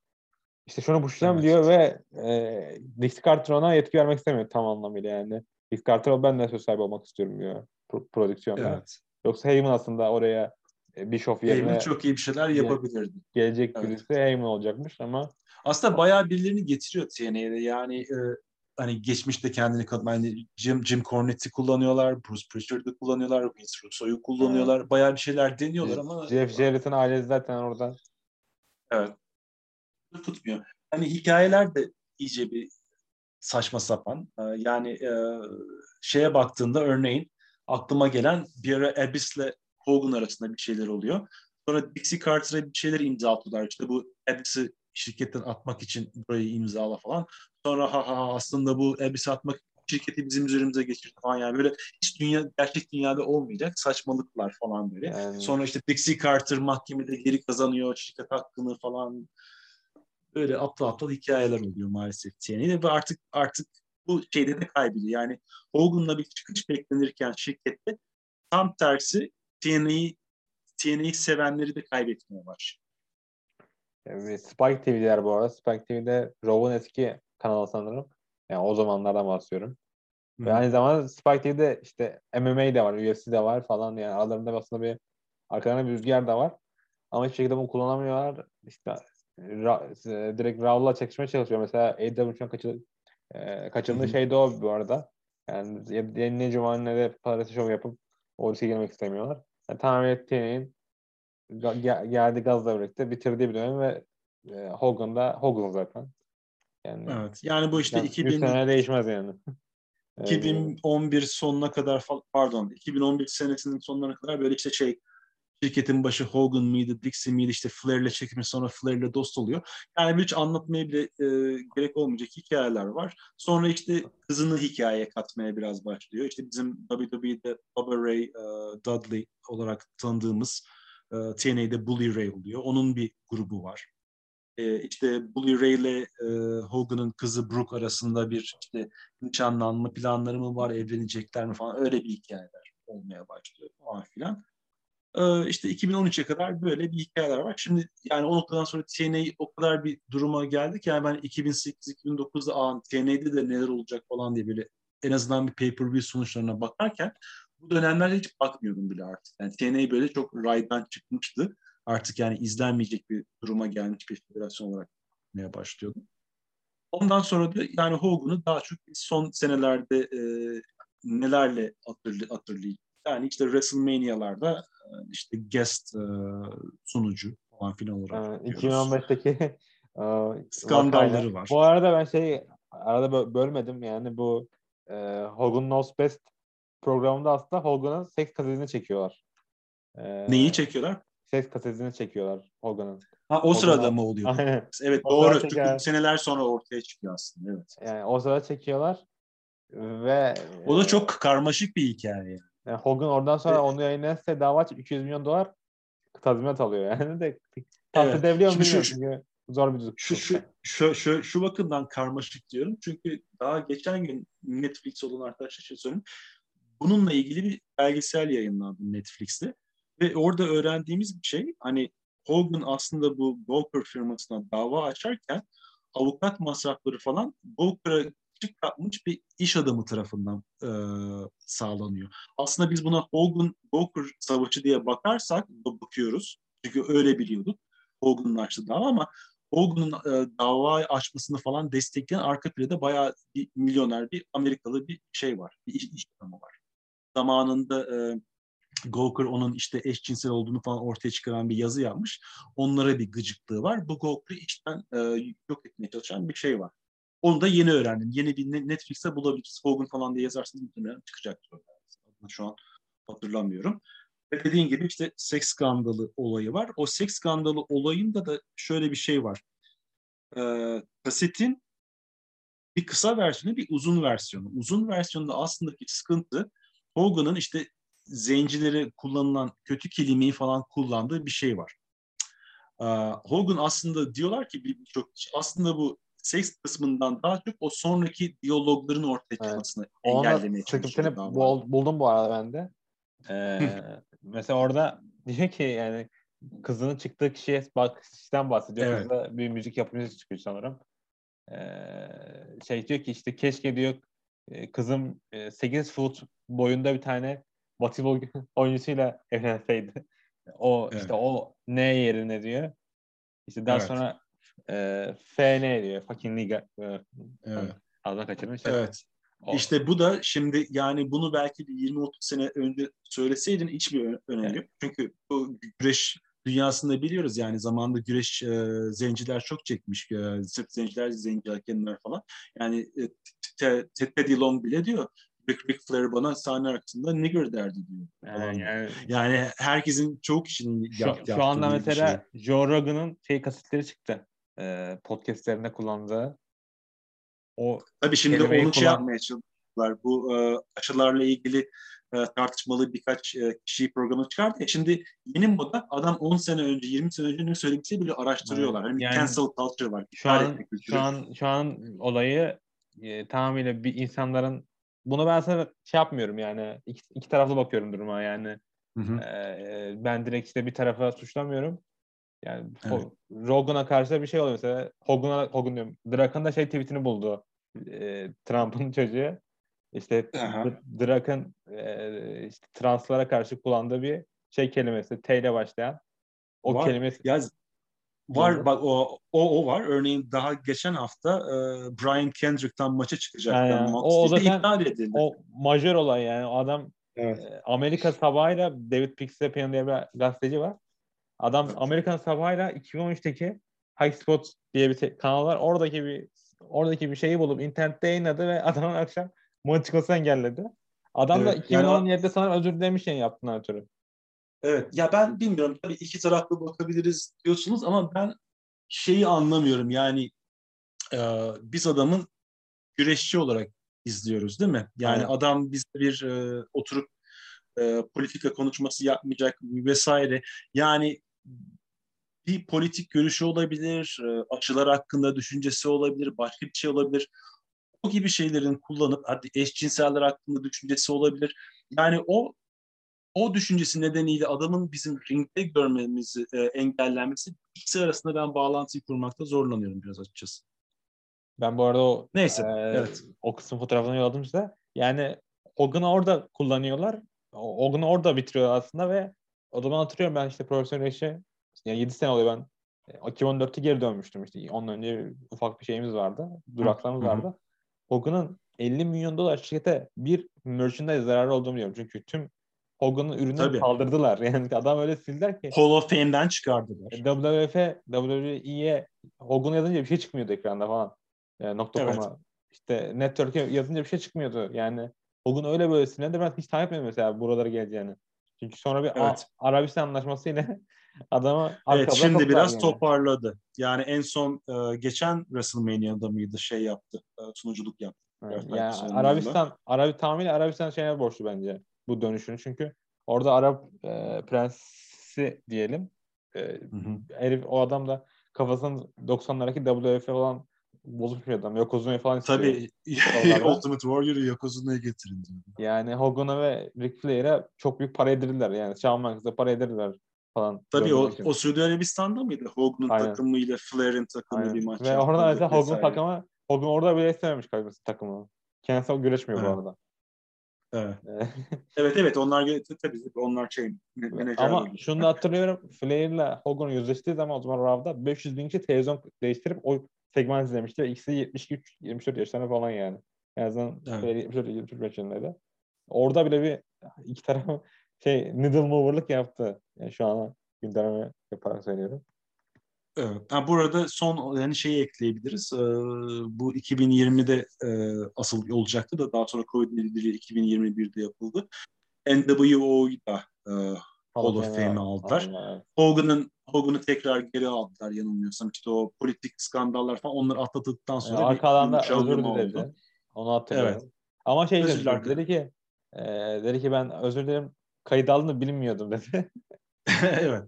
İşte şunu pushlayacağım evet. diyor ve e, Dix Carter ona yetki vermek istemiyor tam anlamıyla yani. Dix Carter ben de söz sahibi olmak istiyorum diyor pro- prodüksiyonda. Evet. Yoksa Heyman aslında oraya Bischoff yerine Heyman çok iyi bir şeyler yapabilirdi. Gelecek evet. birisi Heyman olacakmış ama aslında bayağı birilerini getiriyor TNA'de. Yani e, hani geçmişte kendini kadın hani Jim, Jim Cornette'i kullanıyorlar, Bruce Pritchard'ı kullanıyorlar, Vince Russo'yu kullanıyorlar. Evet. Bayağı bir şeyler deniyorlar ama Jeff Jarrett'ın ailesi zaten orada. Evet. Tutmuyor. Hani hikayeler de iyice bir saçma sapan. E, yani e, şeye baktığında örneğin aklıma gelen bir ara Abyss'le Hogan arasında bir şeyler oluyor. Sonra Dixie Carter'a bir şeyler imza atıyorlar. İşte bu Abyss'i şirketten atmak için burayı imzala falan. Sonra ha ha aslında bu Abyss'i atmak şirketi bizim üzerimize geçirdi falan yani böyle hiç dünya gerçek dünyada olmayacak saçmalıklar falan böyle. Yani. Sonra işte Dixie Carter mahkemede geri kazanıyor şirket hakkını falan. Böyle aptal aptal hikayeler oluyor maalesef TNA'de ve artık artık bu şeyde de kaybediyor. Yani Hogan'la bir çıkış beklenirken şirkette tam tersi TNA'yı TNA'yı sevenleri de kaybetmeye başlıyor. Evet, Spike TV'ler bu arada. Spike TV'de Raw'un eski kanalı sanırım. Yani o zamanlardan bahsediyorum. Ve aynı zamanda Spike TV'de işte MMA de var, UFC de var falan yani aralarında aslında bir arkalarında bir rüzgar da var. Ama hiçbir şekilde bunu kullanamıyorlar. İşte ra, direkt Raw'la çekişmeye çalışıyor. Mesela AEW'den kaçır, e, kaçırdığı şey de o bu arada. Yani yeni cumanede de parası şov yapıp o riske girmek istemiyorlar. Yani, tamamen ettiğinin geldi gazla birlikte bitirdiği bir dönem ve e, Hogan da Hogan zaten. Yani, evet. Yani bu işte yani 2000 sene değişmez yani. 2011 sonuna kadar pardon 2011 senesinin sonuna kadar böyle işte şey şirketin başı Hogan mıydı, Dixie miydi işte Flair'le çekmiş sonra Flair'le dost oluyor. Yani hiç anlatmaya bile e, gerek olmayacak hikayeler var. Sonra işte kızını hikayeye katmaya biraz başlıyor. İşte bizim WWE'de Bubba Ray e, Dudley olarak tanıdığımız e, TNA'de Bully Ray oluyor. Onun bir grubu var. E, işte Bully Ray ile e, Hogan'ın kızı Brooke arasında bir işte nişanlanma planları mı var, evlenecekler mi falan öyle bir hikayeler olmaya başlıyor falan filan. Ee, işte 2013'e kadar böyle bir hikayeler var. Şimdi yani o noktadan sonra TNA o kadar bir duruma geldi ki yani ben 2008-2009'da Aa, TNA'de de neler olacak falan diye böyle en azından bir pay-per-view sonuçlarına bakarken bu dönemlerde hiç bakmıyordum bile artık. Yani TNA böyle çok raydan çıkmıştı. Artık yani izlenmeyecek bir duruma gelmiş bir federasyon olarak bakmaya başlıyordum. Ondan sonra da yani Hogan'ı daha çok son senelerde e, nelerle hatırlı, hatırlayacağım. Yani işte WrestleMania'larda işte guest e, sunucu falan filan olarak. Ee, 2015'teki e, skandalları var. Bu arada ben şey arada bölmedim yani bu e, Hogan Knows Best programında aslında Hogan'ın seks kasetini çekiyorlar. E, Neyi çekiyorlar? Seks kasetini çekiyorlar Hogan'ın. Ha o Hogan'a... sırada mı oluyor? Aynen. Evet o doğru. Çünkü seneler sonra ortaya çıkıyor aslında. Evet. Yani o sırada çekiyorlar ve o da çok karmaşık bir hikaye. Yani Hogan oradan sonra evet. onu yayınlarsa dava açıp 200 milyon dolar tazminat alıyor. Yani de tahsil evet. edebiliyor mu bilmiyorum çünkü zor bir şu, şu, şu, şu, şu bakımdan karmaşık diyorum. Çünkü daha geçen gün Netflix olan arkadaşlar şey söyleyeyim. Bununla ilgili bir belgesel yayınlandı Netflix'te. Ve orada öğrendiğimiz bir şey hani Hogan aslında bu Gawker firmasına dava açarken avukat masrafları falan küçük yapmış bir iş adamı tarafından e, sağlanıyor. Aslında biz buna Hogan Walker savaşı diye bakarsak bakıyoruz. Çünkü öyle biliyorduk. Hogan'ın açtı dava ama Hogan'ın e, dava açmasını falan destekleyen arka planda bayağı bir milyoner bir Amerikalı bir şey var. Bir iş, iş adamı var. Zamanında e, Gawker onun işte eşcinsel olduğunu falan ortaya çıkaran bir yazı yapmış. Onlara bir gıcıklığı var. Bu Gawker'ı işten e, yok etmeye çalışan bir şey var. Onu da yeni öğrendim. Yeni bir Netflix'te bulabiliriz. Hogan falan diye yazarsanız muhtemelen çıkacaktır. Şu an hatırlamıyorum. Ve dediğin gibi işte seks skandalı olayı var. O seks skandalı olayında da şöyle bir şey var. Ee, kasetin bir kısa versiyonu bir uzun versiyonu. Uzun versiyonda aslındaki sıkıntı Hogan'ın işte zencilere kullanılan kötü kelimeyi falan kullandığı bir şey var. Ee, Hogan aslında diyorlar ki birçok aslında bu seks kısmından daha çok o sonraki diyalogların ortaya çıkmasını evet. engellemeye çalışıyor. Bul, buldum bu arada ben de. Ee, mesela orada diyor ki yani kızının çıktığı kişiye bak kişiden bahsediyor. Evet. Kız da bir müzik yapımcısı çıkıyor sanırım. Ee, şey diyor ki işte keşke diyor e, kızım 8 e, foot boyunda bir tane voleybol oyuncusuyla evlenseydi. O evet. işte o ne yerine diyor. İşte daha evet. sonra e, FN diyor. Fucking Liga. E, evet. Adına kaçırmış. Evet. O. İşte bu da şimdi yani bunu belki bir 20-30 sene önce söyleseydin hiçbir önemi yok. Çünkü bu güreş dünyasında biliyoruz yani zamanında güreş e, zenciler çok çekmiş. E, sırf zenciler, zenci hakemler falan. Yani e, Teddy Long bile diyor Rick, Rick Flair bana sahne arkasında nigger derdi diyor. Yani, yani, yani herkesin çok kişinin şu, yap, şu anda mesela şey. Joe Rogan'ın şey kasetleri çıktı e, podcastlerinde kullandığı o Tabii şimdi onu şey yapmaya çalışıyorlar. Bu e, aşılarla ilgili e, tartışmalı birkaç e, kişi programı çıkardı. E şimdi yeni moda adam 10 sene önce 20 sene önce ne söylediyse bile araştırıyorlar. Yani, yani cancel culture var. Şu an, şu an şu an olayı e, tamamıyla bir insanların bunu ben sana şey yapmıyorum yani iki, iki taraflı bakıyorum duruma yani. Hı hı. E, ben direkt işte bir tarafa suçlamıyorum. Yani evet. Rogan'a karşı bir şey oluyor mesela. Hogan'a Hogan diyorum. Draken da şey tweetini buldu. E, Trump'ın çocuğu. İşte Draken e, işte translara karşı kullandığı bir şey kelimesi. T ile başlayan. O var, kelimesi. Ya, var bak o, o o var. Örneğin daha geçen hafta e, Brian Kendrick'tan maça çıkacak. Yani, o, o zaten iptal edildi. O majör olay yani. O adam evet. e, Amerika sabahıyla David Pixapian diye bir gazeteci var. Adam Amerikan sabahıyla 2013'teki High Spot diye bir kanal var. Oradaki bir oradaki bir şeyi bulup internette yayınladı ve adamın akşam maç çıkması engelledi. Adam evet, da 2017'de yani, sanırım özür dilemiş yani yaptığından ötürü. Evet. Ya ben bilmiyorum. Tabii iki taraflı bakabiliriz diyorsunuz ama ben şeyi anlamıyorum. Yani e, biz adamın güreşçi olarak izliyoruz değil mi? Yani evet. adam bizde bir e, oturup e, politika konuşması yapmayacak vesaire. Yani bir politik görüşü olabilir, e, açılar hakkında düşüncesi olabilir, başka bir şey olabilir. O gibi şeylerin kullanıp hadi eşcinseller hakkında düşüncesi olabilir. Yani o o düşüncesi nedeniyle adamın bizim ringde görmemizi e, engellenmesi ikisi arasında ben bağlantıyı kurmakta zorlanıyorum biraz açıkçası. Ben bu arada o Neyse, e, evet. o kısım fotoğrafını yolladım size. Yani Hogan'ı orada kullanıyorlar. Hogan'ı orada bitiriyor aslında ve o zaman hatırlıyorum ben işte profesyonel işe yani 7 sene oluyor ben 2014'te geri dönmüştüm işte. Ondan önce ufak bir şeyimiz vardı. Duraklarımız vardı. Hogan'ın 50 milyon dolar şirkete bir merchandise zararı olduğunu biliyorum. Çünkü tüm Hogan'ın ürünü Tabii. kaldırdılar. Yani adam öyle sildiler ki. Hall of Fame'den çıkardılar. WWF, WWE'ye Hogan yazınca bir şey çıkmıyordu ekranda falan. Yani nokta evet. İşte Network'e yazınca bir şey çıkmıyordu. Yani Hogan öyle böyle silindi. Ben hiç tahmin etmedim mesela buralara geleceğini. Çünkü sonra bir evet. Arabistan anlaşmasıyla adamı Evet şimdi biraz yani. toparladı. Yani en son e, geçen WrestleMania'da mıydı şey yaptı. E, sunuculuk yaptı. Evet, yani Arabistan, Arabi tamamıyla Arabistan şeyine borçlu bence bu dönüşünü. Çünkü orada Arap e, prensi diyelim. E, hı hı. Herif, o adam da kafasının 90'lardaki WWF olan bozuk bir adam. Yokozuna'yı falan istiyor. Tabii Ultimate Warrior'ı Yokozuna'ya getirin diyor. Yani Hogan'a ve Ric Flair'e çok büyük para yedirdiler. Yani Shawn Michaels'a para yedirdiler falan. Tabii o, o Suudi Arabistan'da mıydı? Hogan'ın takımıyla Flair'in takımı bir maç. Ve orada mesela Hogan takımı Hogan orada bile istememiş kaybetsin takımı. Kendisi güreşmiyor evet. bu arada. Evet. evet evet onlar tabii onlar şey Ama şunu da hatırlıyorum. Flair'le Hogan yüzleştiği zaman o zaman Rav'da 500 bin kişi televizyon değiştirip o segment izlemişti ve ikisi 73 24 yaşlarında falan yani. En azından evet. 74 75 yaşındaydı. Orada bile bir iki taraf şey needle mover'lık yaptı. Yani şu an gündeme yaparak söylüyorum. Evet. Yani burada son yani şeyi ekleyebiliriz. Ee, bu 2020'de e, asıl olacaktı da daha sonra Covid nedeniyle 2021'de yapıldı. NWO'yu da e, Hall of Fame'e aldılar. Hogan'ın Hogan'ı tekrar geri aldılar yanılmıyorsam. İşte o politik skandallar falan onları atlattıktan sonra yani arkadan da özür diledi. Onu hatırlıyorum. Evet. Ama şey dedi, dedi ki e, dedi ki ben özür dilerim kayıt aldığını bilmiyordum dedi. evet.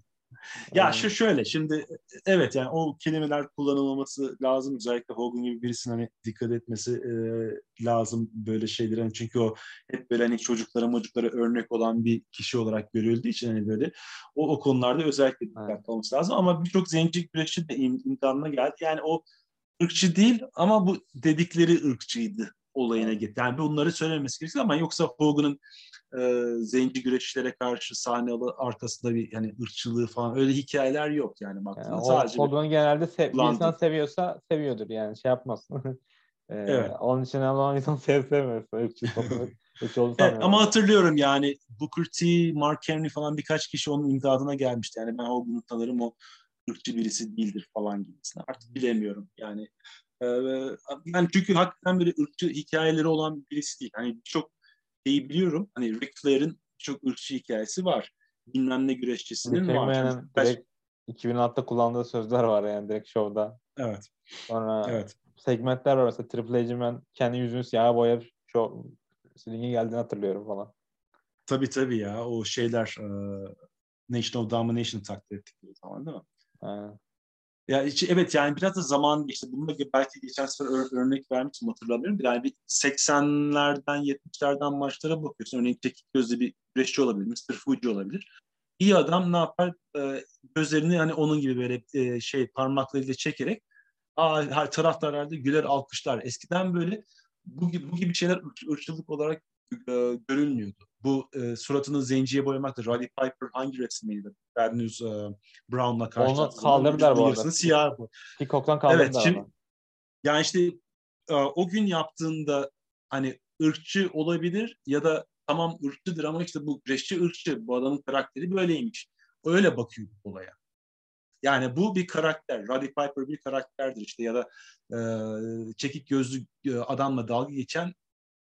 Ya şu şöyle şimdi evet yani o kelimeler kullanılmaması lazım. Özellikle Hogan gibi birisinin hani dikkat etmesi e, lazım böyle şeylere. Yani çünkü o hep böyle hani çocuklara çocuklara örnek olan bir kişi olarak görüldüğü için hani böyle o, o konularda özellikle dikkatli evet. olması lazım. Ama birçok zenci güreşçi de im, imkanına geldi. Yani o ırkçı değil ama bu dedikleri ırkçıydı olayına gitti. Yani bunları söylemesi gerekiyor ama yoksa Hogan'ın e, zenci güreşçilere karşı sahne arkasında bir yani ırkçılığı falan öyle hikayeler yok yani baktığında yani sadece Hogan genelde sev, bir insan seviyorsa seviyordur yani şey yapmaz. ee, evet. Onun için olan insan sev sevmiyorsa ırkçı evet, ama hatırlıyorum yani Booker T, Mark Henry falan birkaç kişi onun imdadına gelmişti. Yani ben Hogan'ı tanırım o ırkçı birisi değildir falan gibisine. Artık bilemiyorum yani. Ee, yani çünkü hakikaten bir ırkçı hikayeleri olan birisi değil. Hani çok şeyi biliyorum. Hani Ric Flair'in çok ırkçı hikayesi var. Bilmem ne güreşçisinin var. Direkt 2006'da kullandığı sözler var yani direkt şovda. Evet. Sonra evet. segmentler var mesela Triple H'in ben kendi yüzünü siyah boyayıp şov ringe geldiğini hatırlıyorum falan. Tabii tabii ya o şeyler uh, Nation of Domination taklit ettikleri zaman değil mi? Aynen. Ya evet yani biraz da zaman işte bunu da belki geçen sefer ör, örnek vermiştim hatırlamıyorum. Yani bir 80'lerden 70'lerden maçlara bakıyorsun. Örneğin tekik gözlü bir güreşçi olabilir, Mr. Fuji olabilir. İyi adam ne yapar? Ee, gözlerini hani onun gibi böyle e, şey parmaklarıyla çekerek aa, taraftarlar da güler alkışlar. Eskiden böyle bu gibi, bu gibi şeyler ırkçılık olarak e, görülmüyordu. Bu e, suratını zenciye boyamaktır. Roddy Piper hangi resimiydi? News e, Brown'la karşı. Onu kaldırdılar bu arada. siyah bu. Peacock'tan kaldırdılar evet, şimdi, ama. Yani işte e, o gün yaptığında hani ırkçı olabilir ya da tamam ırkçıdır ama işte bu güreşçi ırkçı. Bu adamın karakteri böyleymiş. Öyle bakıyor olaya. Yani bu bir karakter. Roddy Piper bir karakterdir işte ya da e, çekik gözlü e, adamla dalga geçen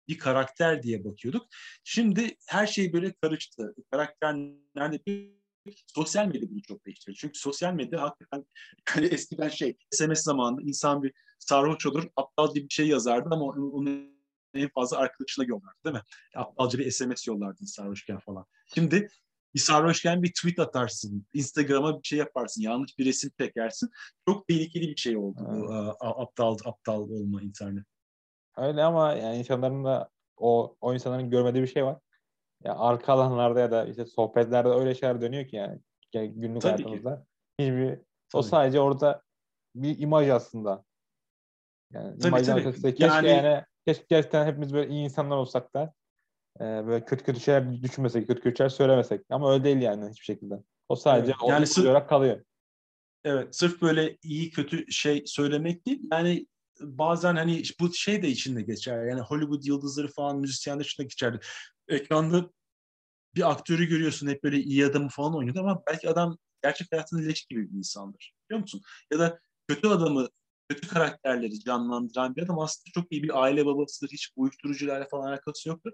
bir karakter diye bakıyorduk. Şimdi her şey böyle karıştı. Karakter nerede bir sosyal medya bunu çok değiştirdi. Çünkü sosyal medya hakikaten hani eskiden şey SMS zamanında insan bir sarhoş olur, aptal bir şey yazardı ama onu en fazla arkadaşına yollardı değil mi? Aptalca bir SMS yollardın sarhoşken falan. Şimdi bir sarhoşken bir tweet atarsın, Instagram'a bir şey yaparsın, yanlış bir resim çekersin. Çok tehlikeli bir şey oldu bu aptal aptal olma internet. Öyle ama yani insanların da o, o insanların görmediği bir şey var. Ya arka alanlarda ya da işte sohbetlerde öyle şeyler dönüyor ki yani günlük Tabii hayatımızda. Ki. Hiçbir Tabii. o sadece orada bir imaj aslında. Yani tabii, tabii. Keşke yani... yani keşke gerçekten hepimiz böyle iyi insanlar olsak da e, böyle kötü kötü şeyler düşünmesek, kötü kötü şeyler söylemesek. Ama öyle değil yani hiçbir şekilde. O sadece evet, yani sırf, olarak kalıyor. Evet, sırf böyle iyi kötü şey söylemek değil. Yani bazen hani bu şey de içinde geçer. Yani Hollywood yıldızları falan müzisyenler içinde geçer. Ekranda bir aktörü görüyorsun hep böyle iyi adamı falan oynuyor ama belki adam gerçek hayatında leş gibi bir insandır. Biliyor musun? Ya da kötü adamı kötü karakterleri canlandıran bir adam aslında çok iyi bir aile babasıdır. Hiç uyuşturucularla falan alakası yoktur.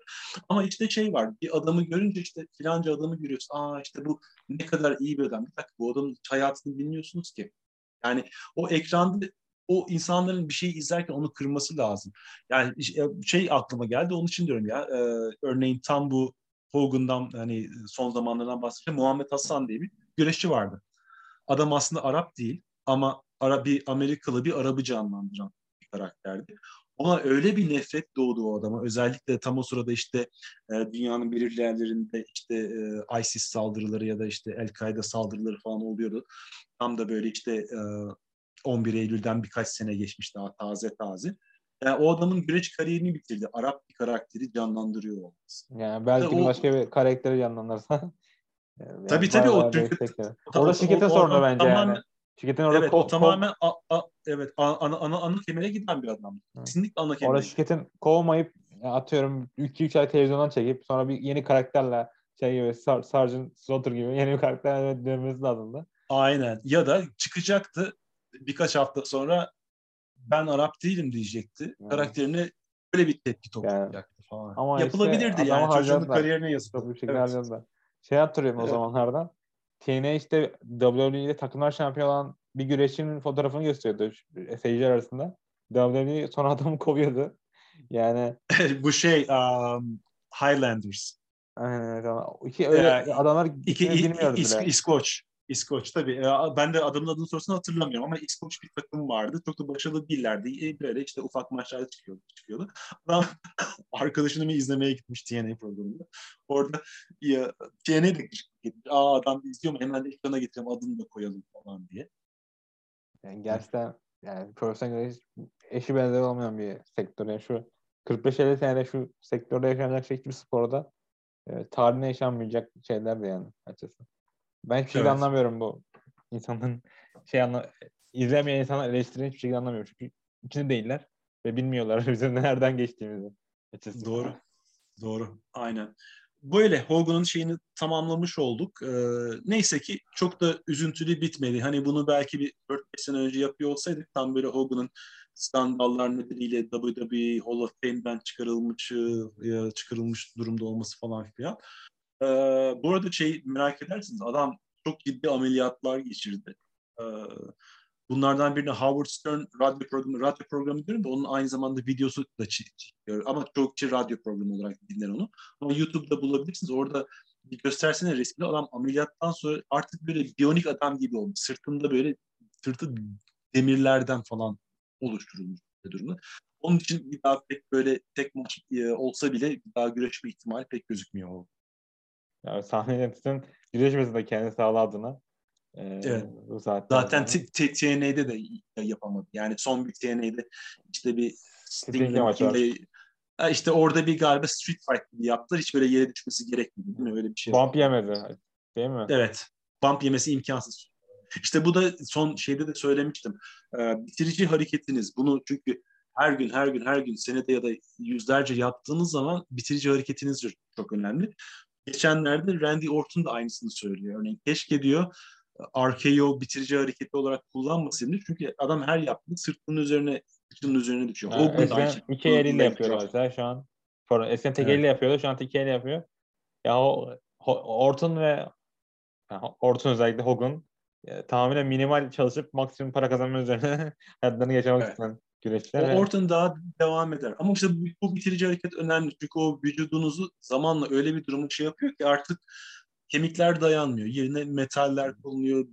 Ama işte şey var. Bir adamı görünce işte filanca adamı görüyorsun. Aa işte bu ne kadar iyi bir adam. Bir dakika bu adamın hayatını bilmiyorsunuz ki. Yani o ekranda o insanların bir şeyi izlerken onu kırması lazım. Yani şey aklıma geldi onun için diyorum ya. E, örneğin tam bu Hogan'dan hani son zamanlardan bahsedeceğim. Muhammed Hasan diye bir güreşçi vardı. Adam aslında Arap değil ama Ara, bir Amerikalı bir Arap'ı canlandıran bir karakterdi. Ona öyle bir nefret doğdu o adama. Özellikle tam o sırada işte e, dünyanın belirli yerlerinde işte e, ISIS saldırıları ya da işte El-Kaide saldırıları falan oluyordu. Tam da böyle işte e, 11 Eylül'den birkaç sene geçmiş daha taze taze. Yani o adamın güreş kariyerini bitirdi. Arap bir karakteri canlandırıyor olması. Yani belki o, başka bir karakteri canlandırsa. Yani tabii tabii o Türk. Orada şirkete sordu bence tamamen, yani. Şirketin orada evet, ko- tamamen a, a, evet ana ana ana kemere giden bir adam. Kesinlikle ana kemere. Orada şirketin kovmayıp atıyorum 2-3 ay televizyondan çekip sonra bir yeni karakterle şey gibi Sar, Sargent Slaughter gibi yeni bir karakterle dönmesi lazımdı. Aynen. Ya da çıkacaktı birkaç hafta sonra ben Arap değilim diyecekti. Hmm. Karakterini böyle bir tepki toplayacaktı yani. falan. Ama Yapılabilirdi işte, yani çocuğun kariyerine yazık. Bir şekilde evet. Şey hatırlıyorum evet. o zamanlardan. TNA işte WWE'de takımlar şampiyon olan bir güreşçinin fotoğrafını gösteriyordu seyirciler arasında. WWE son adamı kovuyordu. Yani bu şey um, Highlanders. Aynen tamam. İki öyle ee, adamlar iki, bilmiyoruz İs. İskoç. İskoç tabii. Ben de adamın adını sorusunu hatırlamıyorum ama İskoç bir takım vardı. Çok da başarılı değillerdi. E, böyle işte ufak maçlarda çıkıyordu. çıkıyordu. Adam arkadaşını izlemeye gitmiş TNA programında. Orada ya, TNA de gitmiş. Aa adam izliyor mu? Hemen de ekrana getireyim adını da koyalım falan diye. Yani gerçekten yani profesyonel eşi benzeri olmayan bir sektör. Yani şu 45-50 senede şu sektörde yaşanacak şey hiçbir sporda e, tarihine yaşanmayacak şeyler de yani açıkçası. Ben hiçbir evet. anlamıyorum bu insanların şey anla izlemeyen insanlar eleştiren hiçbir şekilde anlamıyorum. Çünkü içinde değiller ve bilmiyorlar bizim nereden geçtiğimizi. Açıkçası. Doğru. Doğru. Aynen. Böyle Hogan'ın şeyini tamamlamış olduk. Ee, neyse ki çok da üzüntülü bitmedi. Hani bunu belki bir 4-5 sene önce yapıyor olsaydık tam böyle Hogan'ın skandallar nedeniyle WWE Hall of Fame'den çıkarılmış çıkarılmış durumda olması falan filan. Ee, bu arada şey merak edersiniz adam çok ciddi ameliyatlar geçirdi. Ee, bunlardan birini Howard Stern radyo programı, radyo programı diyorum da onun aynı zamanda videosu da çıkıyor. Ama çok çi radyo programı olarak dinler onu. Ama YouTube'da bulabilirsiniz. Orada bir göstersene resmini adam ameliyattan sonra artık böyle biyonik adam gibi olmuş. Sırtında böyle sırtı demirlerden falan oluşturulmuş bir durumda. Onun için bir daha pek böyle tek maç e, olsa bile bir daha güreşme ihtimali pek gözükmüyor. Yani sahne yönetisin güreşmesi de kendi sağlığı adına. Ee, evet. Zaten TNA'de de yapamadı. Yani son bir TNA'de işte bir Sting'le işte orada bir galiba street fight yaptılar. Hiç böyle yere düşmesi gerekmedi değil mi? Öyle bir şey. Bump yemedi. Değil mi? Evet. Bump yemesi imkansız. İşte bu da son şeyde de söylemiştim. Ee, bitirici hareketiniz. Bunu çünkü her gün her gün her gün senede ya da yüzlerce yaptığınız zaman bitirici hareketiniz çok önemli. Geçenlerde Randy Orton da aynısını söylüyor. Örneğin keşke diyor RKO bitirici hareketi olarak kullanmasaydı. Çünkü adam her yaptığı sırtının üzerine kıçının üzerine düşüyor. Ha, Hogan da aynı İki eliyle yapıyor mesela şu an. Eskiden tek evet. elle yapıyordu. Şu an tek elle yapıyor. Ya o Orton ve Orton özellikle Hogan e, tamamen minimal çalışıp maksimum para kazanma üzerine hayatlarını geçirmek evet. isteyen güreşçiler. O Orton daha devam eder. Ama işte bu, bu bitirici hareket önemli. Çünkü o vücudunuzu zamanla öyle bir durumu şey yapıyor ki artık kemikler dayanmıyor. Yerine metaller konuluyor.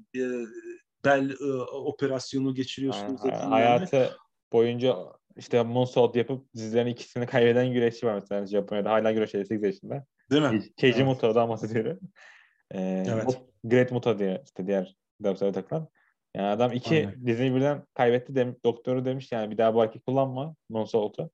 Bel e, operasyonu geçiriyorsunuz. Ha, hayatı boyunca işte moonsault yapıp dizlerin ikisini kaybeden güreşçi var mesela Japonya'da. Hala güreş 8 yaşında. Değil mi? Keiji evet. Muto'dan bahsediyorum. Ee, evet. Great Muto diye işte diğer WWE'de takılan. Yani adam iki Aynen. diziyi birden kaybetti. Dem doktoru demiş yani bir daha bu hareket kullanma moonsault'u.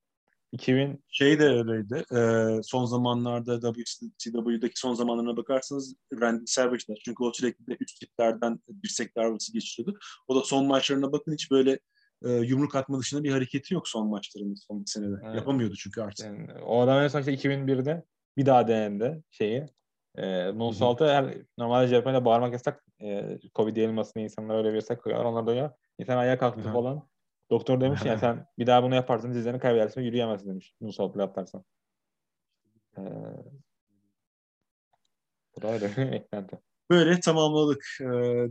2000 şey de öyleydi. E, son zamanlarda WCW'deki son zamanlarına bakarsanız Randy Savage'lar. Çünkü o sürekli de üç tiplerden dirsek darbesi geçiriyordu. O da son maçlarına bakın hiç böyle e, yumruk atma dışında bir hareketi yok son maçlarında son bir senede. Evet. Yapamıyordu çünkü artık. Yani, o adam en son işte 2001'de bir daha denendi şeyi. E, Moonsault'u her normalde Japonya'da bağırmak yasak. E, Covid yayılmasını insanlar öyle bir yasak koyuyor. Onlar da ya insan ayağa kalktı Hı-hı. falan. Doktor demiş ya sen bir daha bunu yaparsan dizlerini kaybedersin yürüyemezsin demiş. Moonsault'la yaparsan. Ee, bu da öyle eklenti. Böyle tamamladık. Ee,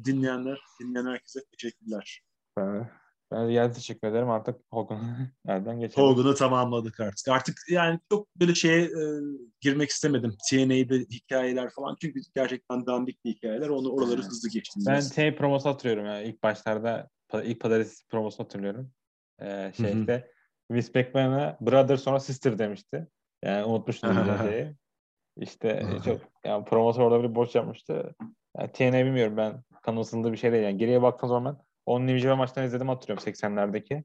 dinleyenler, dinleyen herkese teşekkürler. Ben, ben de teşekkür ederim. Artık Hogan'ı nereden geçelim? Hogan'ı tamamladık artık. Artık yani çok böyle şeye e, girmek istemedim. TNA'de hikayeler falan. Çünkü gerçekten dandik hikayeler. Onu oraları hızlı geçtim. Ben TNA promosu hatırlıyorum ya. İlk başlarda ilk pazartesi promosunu hatırlıyorum. Ee, şeyde Vince McMahon'a brother sonra sister demişti. Yani unutmuştum şeyi. İşte çok yani promosör orada bir boş yapmıştı. Yani TNA bilmiyorum ben kanı bir şey değil. Yani geriye baktığım zaman onun Japan maçlarını izledim hatırlıyorum 80'lerdeki.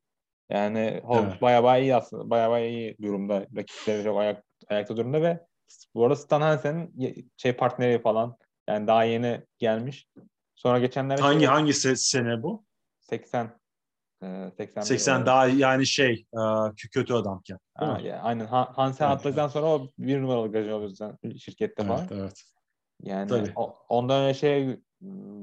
Yani Hulk evet. bayağı bayağı iyi aslında. Bayağı bayağı iyi durumda. Rakipleri çok ayak, ayakta durumda ve bu arada Stan Hansen'in şey partneri falan yani daha yeni gelmiş. Sonra geçenlerde hangi şey, hangi sene bu? 80 80, 80 daha yani şey kötü adamken. Ha, yani, aynen Hansen evet, attıktan evet. sonra o bir numaralı gajı oluyor şirkette falan. Evet, evet. Yani o, ondan önce şey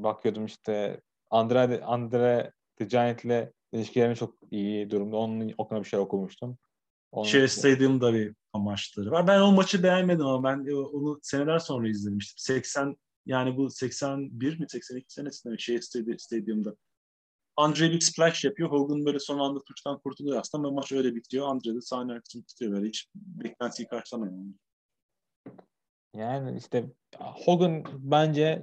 bakıyordum işte Andre, Andre The Giant ile ilişkilerini çok iyi durumda. Onun okuna bir şey okumuştum. Onun şey Stadium'da bir amaçları var. Ben o maçı beğenmedim ama ben onu seneler sonra izlemiştim. 80 yani bu 81 mi 82 senesinde mi şey Stadium'da. Andre bir splash yapıyor. Hogan böyle son anda tuştan kurtuluyor aslında ama maç öyle bitiyor. Andre de sahne arkasını tutuyor böyle. Hiç beklentiyi karşılamıyor. Yani işte Hogan bence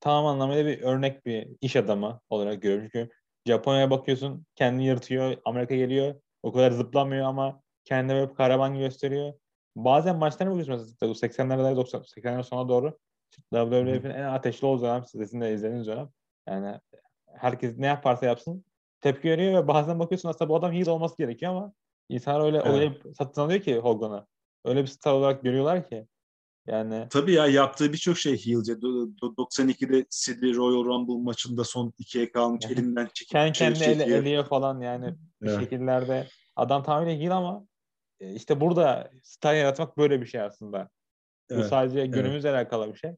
tam anlamıyla bir örnek bir iş adamı olarak görüyorum. Çünkü Japonya'ya bakıyorsun kendini yırtıyor. Amerika geliyor. O kadar zıplamıyor ama kendini böyle kahraman gösteriyor. Bazen maçlarına bakıyorsun mesela 80'lerde 90 80'ler sona doğru WWF'in en ateşli olduğu dönem sizin de izlediğiniz dönem. Yani herkes ne yaparsa yapsın tepki veriyor ve bazen bakıyorsun aslında bu adam heel olması gerekiyor ama insanlar öyle evet. öyle satın alıyor ki Hogan'ı. Öyle bir star olarak görüyorlar ki. Yani Tabii ya yaptığı birçok şey heel'ce. 92'de Sydney Royal Rumble maçında son ikiye kalmış yani, elinden çekip kendi kendine ele, eliyor falan yani bir evet. şekillerde. Adam tamamen heel ama e, işte burada star yaratmak böyle bir şey aslında. Evet. Bu sadece günümüzle evet. alakalı bir şey.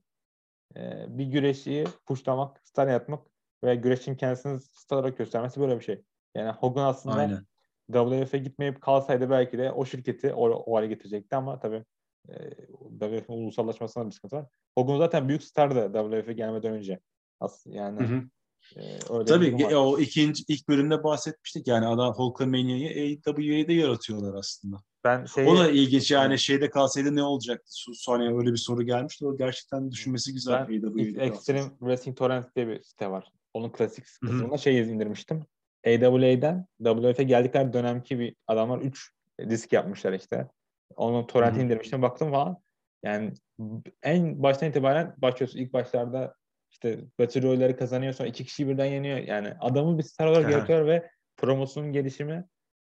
Ee, bir güreşçiyi puşlamak, star yaratmak veya güreşin kendisini star olarak göstermesi böyle bir şey. Yani Hogan aslında Aynen. WWF'e gitmeyip kalsaydı belki de o şirketi o, o hale getirecekti ama tabii e, WWF'in ulusallaşmasına bir sıkıntı var. Hogan zaten büyük stardı WWF'e gelmeden önce. Aslında yani hı hı. E, öyle Tabii o ikinci ilk bölümde bahsetmiştik yani adam Hulkamania'yı AWA'de yaratıyorlar aslında. Ben şey, o da ilginç yani şeyde kalsaydı ne olacaktı? Sonra öyle bir soru gelmişti. O gerçekten düşünmesi güzel. Ben Extreme Wrestling Torrent diye bir site var. Onun klasik kısmında şey indirmiştim. AWA'den WWF'e geldikleri dönemki bir adamlar 3 disk yapmışlar işte. Onu torrent indirmiştim baktım falan. Yani en baştan itibaren başlıyorsun. ilk başlarda işte Battle Royale'leri kazanıyor sonra iki kişi birden yeniyor. Yani adamı bir star olarak yaratıyor ve promosunun gelişimi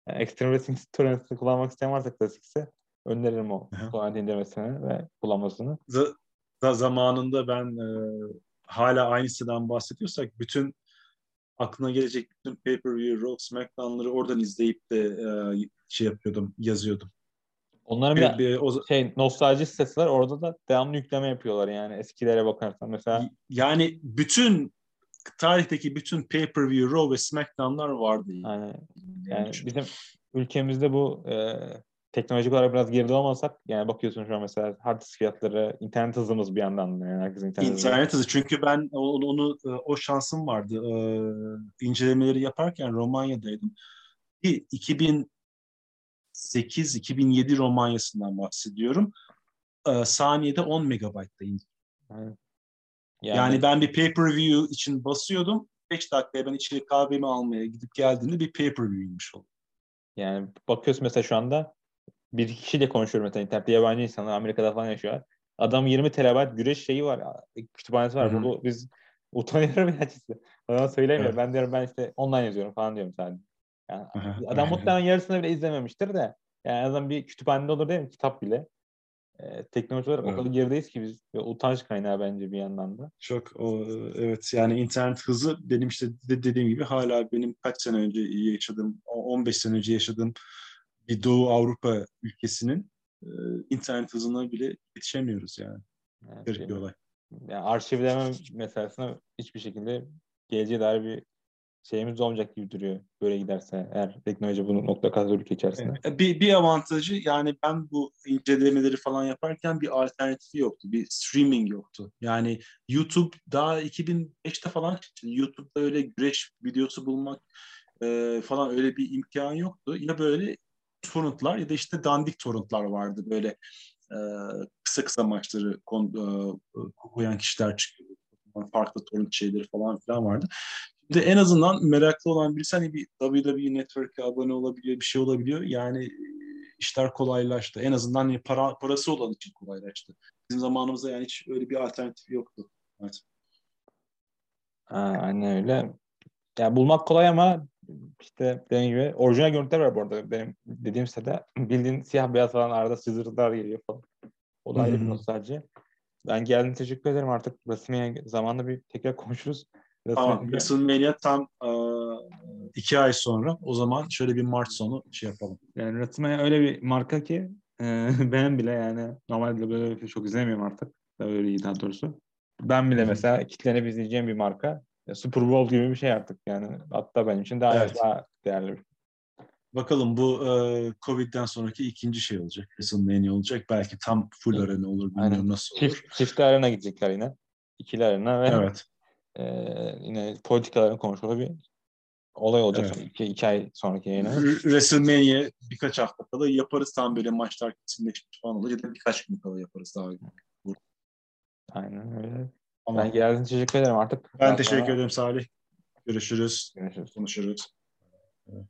yani Extreme Wrestling Torrent'ı kullanmak isteyen varsa klasikse öneririm o torrent indirmesini ve kullanmasını. Z- da zamanında ben e, hala aynı siteden bahsediyorsak bütün aklına gelecek bütün pay-per-view, Raw, SmackDown'ları oradan izleyip de e, şey yapıyordum, yazıyordum. Onların bir, bir, o... şey nostalji sitesi var. Orada da devamlı yükleme yapıyorlar yani eskilere bakarsan mesela. Yani bütün tarihteki bütün pay-per-view, Raw ve SmackDown'lar vardı. Yani, yani bizim ülkemizde bu e, teknolojik olarak biraz geride olmasak yani bakıyorsun şu an mesela hard disk fiyatları internet hızımız bir yandan yani herkesin internet, internet hızı. Çünkü ben onu, onu o şansım vardı. Ee, incelemeleri yaparken Romanya'daydım. Bir 2008-2007 Romanya'sından bahsediyorum. Ee, saniyede 10 megabaytta indi. Yani, yani ben bir pay-per-view için basıyordum. 5 dakikaya ben içeri kahvemi almaya gidip geldiğimde bir pay-per-view'ymiş oldu. Yani bakıyorsun mesela şu anda bir kişiyle konuşuyorum mesela internette yabancı insanlar Amerika'da falan yaşıyor. Adam 20 terabayt güreş şeyi var. Kütüphanesi var. Hı-hı. Bu, biz utanıyorum ya açıkçası. Bana söylemiyor. Evet. Ben diyorum ben işte online yazıyorum falan diyorum sadece. Yani adam muhtemelen yarısını bile izlememiştir de. Yani en azından bir kütüphanede olur değil mi? Kitap bile. Ee, teknoloji olarak evet. o kadar gerideyiz ki biz. Ve utanç kaynağı bence bir yandan da. Çok o, evet yani internet hızı benim işte dediğim gibi hala benim kaç sene önce yaşadığım 15 sene önce yaşadığım bir Doğu Avrupa ülkesinin e, internet hızına bile yetişemiyoruz yani. Evet, Garip bir olay. Yani arşivleme meselesine hiçbir şekilde geleceğe dair bir şeyimiz olmayacak gibi duruyor böyle giderse eğer teknoloji bunu nokta kadar ülke içerisinde. E, bir, bir avantajı yani ben bu incelemeleri falan yaparken bir alternatifi yoktu. Bir streaming yoktu. Yani YouTube daha 2005'te falan YouTube'da öyle güreş videosu bulmak e, falan öyle bir imkan yoktu. Ya böyle torrentlar ya da işte dandik torrentlar vardı böyle e, kısa kısa maçları kon, e, koyan kişiler çıkıyor. Farklı torrent şeyleri falan filan vardı. Şimdi en azından meraklı olan birisi hani bir WWE Network'e abone olabiliyor, bir şey olabiliyor. Yani e, işler kolaylaştı. En azından hani para, parası olan için kolaylaştı. Bizim zamanımızda yani hiç öyle bir alternatif yoktu. Evet. Aynen öyle. Yani bulmak kolay ama işte dediğim gibi orijinal görüntüler var bu arada. Benim dediğim sitede bildiğin siyah beyaz falan arada çizgiler geliyor falan. O da ayrı bir nostalji. Ben geldim teşekkür ederim artık resmi zamanla bir tekrar konuşuruz. Tamam. WrestleMania tam e, iki ay sonra. O zaman şöyle bir Mart sonu şey yapalım. Yani WrestleMania öyle bir marka ki e, benim bile yani normalde böyle bir şey çok izlemiyorum artık. Öyle iyi daha doğrusu. Ben bile mesela kitlenip izleyeceğim bir marka. Super Bowl gibi bir şey artık yani. Hatta benim için daha, evet. daha değerli bir Bakalım bu e, Covid'den sonraki ikinci şey olacak. WrestleMania olacak. Belki tam full evet. arena olur. Bilmiyorum Aynen. nasıl olur. Çift, çift arena gidecekler yine. İkili arena ve evet. E, yine politikaların konuşulduğu bir olay olacak. Evet. İki, iki ay sonraki yayına. WrestleMania birkaç hafta kala yaparız. Tam böyle maçlar kesinleşmiş falan olur. Ya da birkaç gün kala yaparız daha. Aynen öyle. Ama ben geldiğin teşekkür ederim artık. Ben, ben teşekkür ederim Salih. Görüşürüz. Görüşürüz. Konuşuruz. Evet.